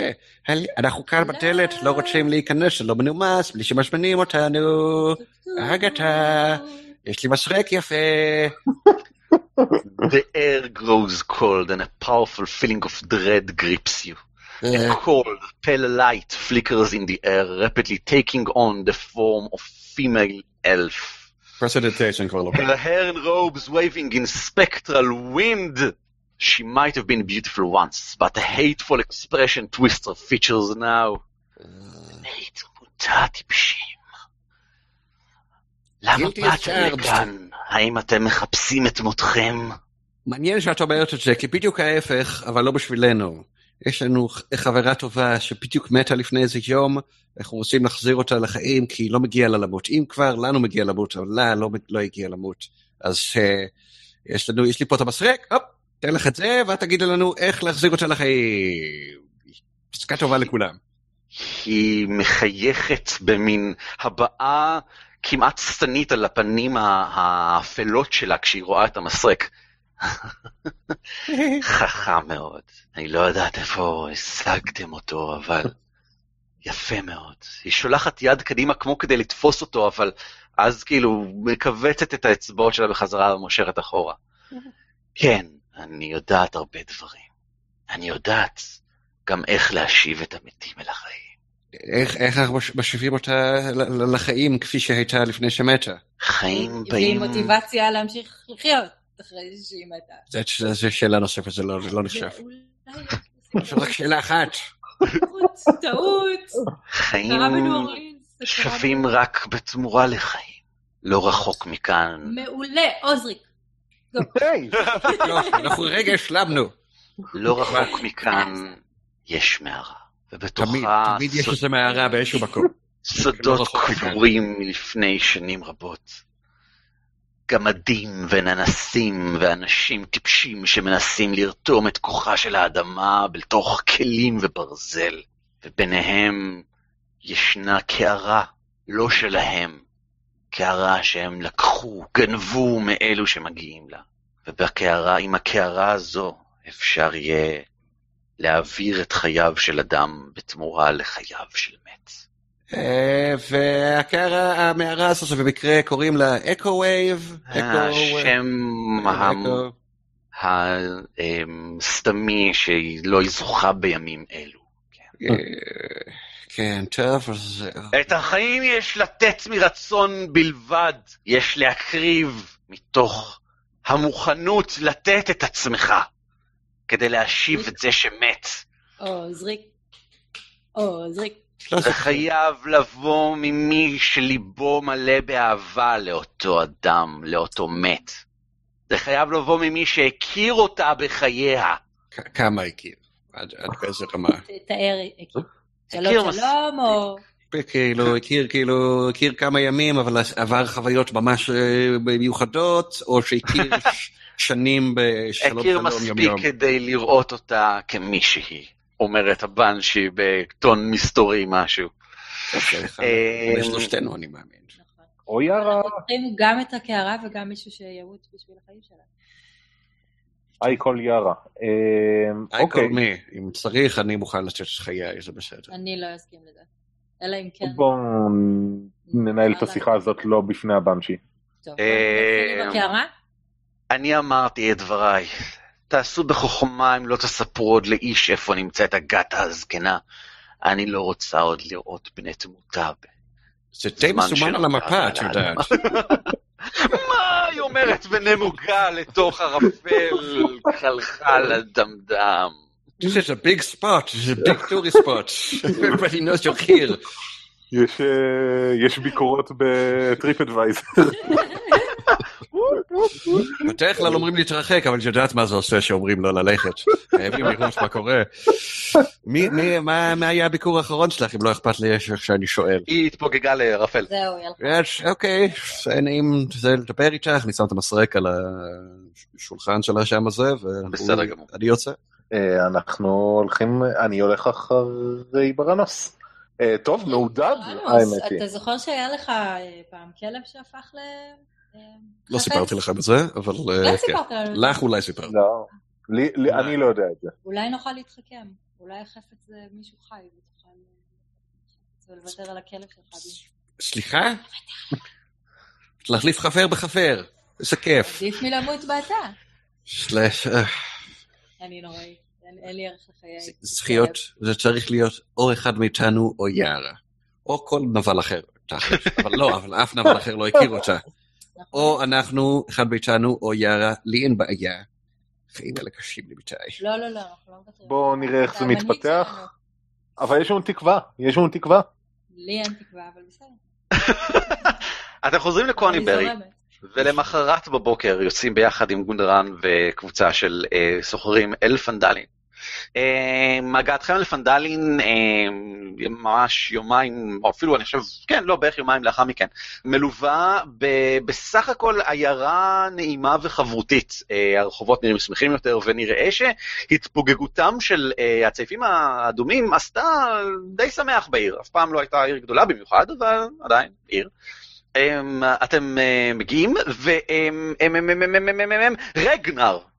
אנחנו כאן בדלת, לא רוצים להיכנס, זה לא מנומס, בלי שמשמנים אותנו. אגתה, יש לי מסרק יפה. the air grows cold and a powerful feeling of dread grips you. A cold, pale light flickers in the air, rapidly taking on the form of female elf. Precipitation, Corlo. Her hair and robes waving in spectral wind. She might have been beautiful once, but a hateful expression twists her features now. Uh... למה באתם. לכאן? האם אתם מחפשים את מותכם? מעניין שאת אומרת את זה, כי בדיוק ההפך, אבל לא בשבילנו. יש לנו חברה טובה שבדיוק מתה לפני איזה יום, אנחנו רוצים להחזיר אותה לחיים, כי לא מגיע לה למות. אם כבר, לנו מגיע למות, אבל לה לא, לא הגיע למות. אז uh, יש לנו, יש לי פה את המסרק, הופ, תן לך את זה, ואת תגידי לנו איך להחזיר אותה לחיים. פסקה טובה לכולם. היא מחייכת במין הבעה כמעט שטנית על הפנים האפלות שלה כשהיא רואה את המסרק. חכם מאוד. אני לא יודעת איפה השגתם אותו, אבל יפה מאוד. היא שולחת יד קדימה כמו כדי לתפוס אותו, אבל אז כאילו מכווצת את האצבעות שלה בחזרה ומושכת אחורה. כן, אני יודעת הרבה דברים. אני יודעת גם איך להשיב את המתים אל החיים. איך, איך אנחנו מש- משיבים אותה לחיים כפי שהייתה לפני שמתה? חיים בלי באים... מוטיבציה להמשיך לחיות אחרי שהיא מתה. זו- שאלה נוספת, זה לא, זה לא נחשב. זו רק שאלה אחת. טעות, טעות. חיים. זה שווים רק בתמורה לחיים. לא רחוק מכאן. מעולה, עוזריק. יופי, אנחנו רגע השלמנו. לא רחוק מכאן יש מערה. ובתוכה תמיד, תמיד יש איזה מערה באיזשהו מקום. סודות לא. קבורים מלפני שנים רבות. גמדים וננסים ואנשים טיפשים שמנסים לרתום את כוחה של האדמה בתוך כלים וברזל, וביניהם ישנה קערה לא שלהם, קערה שהם לקחו, גנבו מאלו שמגיעים לה. ובקערה, עם הקערה הזו, אפשר יהיה להעביר את חייו של אדם בתמורה לחייו של מת. אה, והקערה, המערה הזאת, במקרה קוראים לה אקו וייב. השם הסתמי שהיא לא זוכה בימים אלו. כן, טוב, אז... את החיים יש לתת מרצון בלבד, יש להקריב מתוך המוכנות לתת את עצמך כדי להשיב את זה שמת. עוזריק. עוזריק. לא, זה חייב לבוא ממי שליבו מלא באהבה לאותו אדם, לאותו מת. זה חייב לבוא ממי שהכיר אותה בחייה. כמה הכיר? עד עד באיזה רמה? תאר, הכיר. שלום שלום, או... כאילו, הכיר כאילו, הכיר כמה ימים, אבל עבר חוויות ממש אה, מיוחדות, או שהכיר שנים בשלום הכיר שלום יום מספיק יום. כדי לראות אותה כמישהי, אומרת הבנשי בטון מסתורי משהו. אוקיי, אחד. אה, אני מאמין. נכון. או יארה, אנחנו צריכים גם את הקערה וגם מישהו שימות בשביל החיים שלה. היי כל יארה. אמ, היי אוקיי, כל מי, אם צריך, אני מוכן לתת את חיי, זה בסדר. אני לא אסכים לזה. אלא אם כן... בואו ננהל את השיחה הזאת לא בפני הבנשי. טוב, אה, נתחיל עם הקערה? אני אמרתי את דבריי. תעשו בחוכמה אם לא תספרו עוד לאיש איפה נמצאת הגתה הזקנה. אני לא רוצה עוד לראות בני תמותה. זה די מסומן על המפה, את יודעת. מה היא אומרת ונמוגה לתוך ערפל חלחל הדמדם. This is a big spot, this is a big tourist spot. Everybody knows you're here. יש, אה, יש ביקורות בטריפ אדוויזר. בדרך כלל אומרים להתרחק, אבל את יודעת מה זה עושה שאומרים לא ללכת. חייבים לראות מה קורה. מי, מי, מה, מה היה הביקור האחרון שלך, אם לא אכפת לי איך שאני שואל? היא התפוגגה לערפל. זהו, יאללה. אוקיי, נעים זה לדבר איתך, אני שם את המסרק על השולחן של השם הזה. ואני יוצא. אה, אנחנו הולכים, אני הולך אחרי ברנוס. אה, טוב, מעודד, האמת היא. אתה זוכר שהיה לך אה, פעם כלב שהפך ל... אה, לא? סיפרתי לך את זה, אבל אה, לא כן. סיפרת לנו. לך אולי סיפרתי. לא, אני לא יודע את זה. אולי נוכל להתחכם. אולי החפץ זה מישהו חי ותוכל ולוותר על הכלב שלך. סליחה? להחליף חבר בחבר, איזה כיף. עדיף מלמות באתה. אה, אני נוראי. אין אין לי ערך לחיי. זה צריך להיות, זה צריך להיות או אחד מאיתנו או יערה. או כל נבל אחר. אבל לא, אבל אף נבל אחר לא הכיר אותה. נכון. או אנחנו, אחד מאיתנו או יערה, לי אין בעיה. חיים אלה קשים לי מדי. לא, לא, לא, אנחנו לא מוותרים. בואו נראה איך זה מתפתח. אבל יש לנו תקווה, יש לנו תקווה. לי אין תקווה, אבל בסדר. אתם חוזרים לקוניברי, אני זורמת. ולמחרת בבוקר יוצאים ביחד עם גונדרן וקבוצה של אה, סוחרים אל פנדלין. אה, הגעתכם לפנדלין אה, ממש יומיים, או אפילו אני חושב, כן, לא, בערך יומיים לאחר מכן, מלווה ב, בסך הכל עיירה נעימה וחברותית. אה, הרחובות נראים שמחים יותר, ונראה שהתפוגגותם של אה, הצעיפים האדומים עשתה די שמח בעיר. אף פעם לא הייתה עיר גדולה במיוחד, אבל עדיין עיר. אמ, אתם אה, מגיעים, ורגנר, אמ,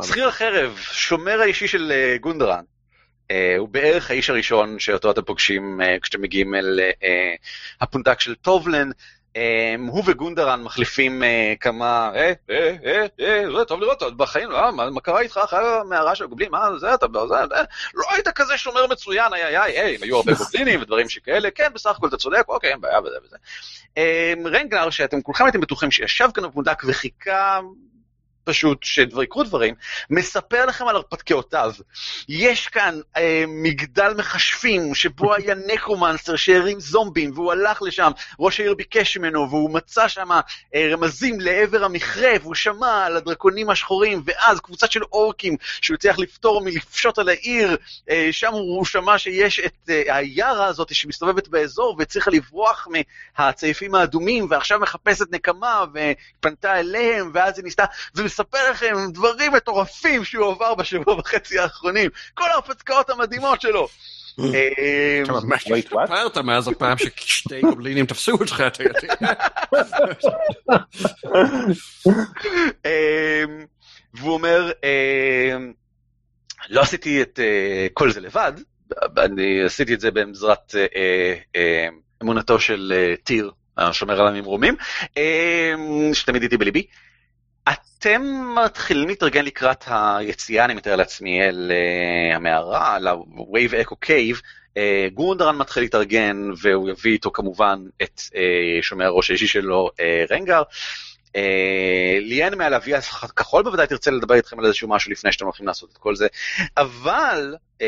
השכיר החרב, שומר האישי של אה, גונדרן, אה, הוא בערך האיש הראשון שאותו אתם פוגשים אה, כשאתם מגיעים אל הפונדק של טובלן. אמ, הוא וגונדרן מחליפים כמה, אה, אה, אה, אה, זה טוב לראות, אתה בחיים, אה, מה קרה איתך אחרי המערה של הגובלים, מה זה, אתה, זה, זה, לא היית כזה שומר מצוין, איי איי איי, היו הרבה גובלינים ודברים שכאלה, כן, בסך הכל אתה צודק, אוקיי, אין בעיה וזה וזה. אמ, רנגלר, שאתם כולכם הייתם בטוחים שישב כאן בפונדק וחיכה פשוט שיקרו דברים, מספר לכם על הרפתקאותיו. יש כאן אה, מגדל מכשפים שבו היה נקרומנסטר שהרים זומבים והוא הלך לשם, ראש העיר ביקש ממנו והוא מצא שם אה, רמזים לעבר המכרה והוא שמע על הדרקונים השחורים ואז קבוצה של אורקים שהוא הצליח לפתור מלפשוט על העיר, אה, שם הוא שמע שיש את אה, היערה הזאת שמסתובבת באזור והצליחה לברוח מהצעיפים האדומים ועכשיו מחפשת נקמה ופנתה אליהם ואז היא ניסתה, ומספר לכם דברים מטורפים שהוא עבר בשבוע וחצי האחרונים, כל ההרפתקאות המדהימות שלו. אה, אתה ממש? השתפרת מאז הפעם ששתי גובלינים תפסו אותך, אתה יודע. אמ, והוא אומר, לא עשיתי את אה, כל זה לבד, אני עשיתי את זה בעזרת אה, אה, אמונתו של אה, טיר, השומר על הממרומים, שתמיד איתי בליבי. אתם מתחילים להתארגן לקראת היציאה, אני מתאר לעצמי, אל uh, המערה, ל-Wave Echo Cave. Uh, גונדרן מתחיל להתארגן, והוא יביא איתו כמובן את uh, שומר הראש האישי שלו, רנגר. Uh, ליאן מהלוי הכחול בוודאי תרצה לדבר איתכם על איזשהו משהו לפני שאתם הולכים לעשות את כל זה, אבל uh,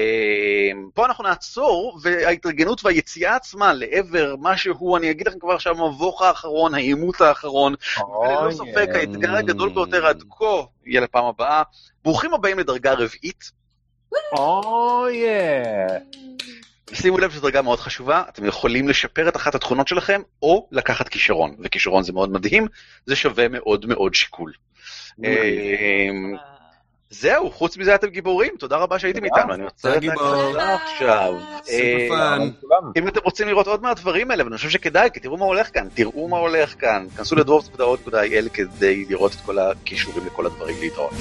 פה אנחנו נעצור, וההתארגנות והיציאה עצמה לעבר משהו, אני אגיד לכם כבר עכשיו, המבוך האחרון, העימות האחרון, וללא ספק האתגר הגדול ביותר עד כה יהיה לפעם הבאה. ברוכים הבאים לדרגה רביעית. אוי, שימו לב שזו דרגה מאוד חשובה, אתם יכולים לשפר את אחת התכונות שלכם, או לקחת כישרון, וכישרון זה מאוד מדהים, זה שווה מאוד מאוד שיקול. אמ, זהו, חוץ מזה אתם גיבורים, תודה רבה שהייתם איתנו, אני עוצר את. ההקלטה עכשיו. אה. אם אתם רוצים לראות עוד מהדברים האלה, ואני חושב שכדאי, כי תראו מה הולך כאן, תראו מה הולך כאן, כנסו לדוורפס.או.il כדי לראות את כל הכישורים לכל הדברים להתראות.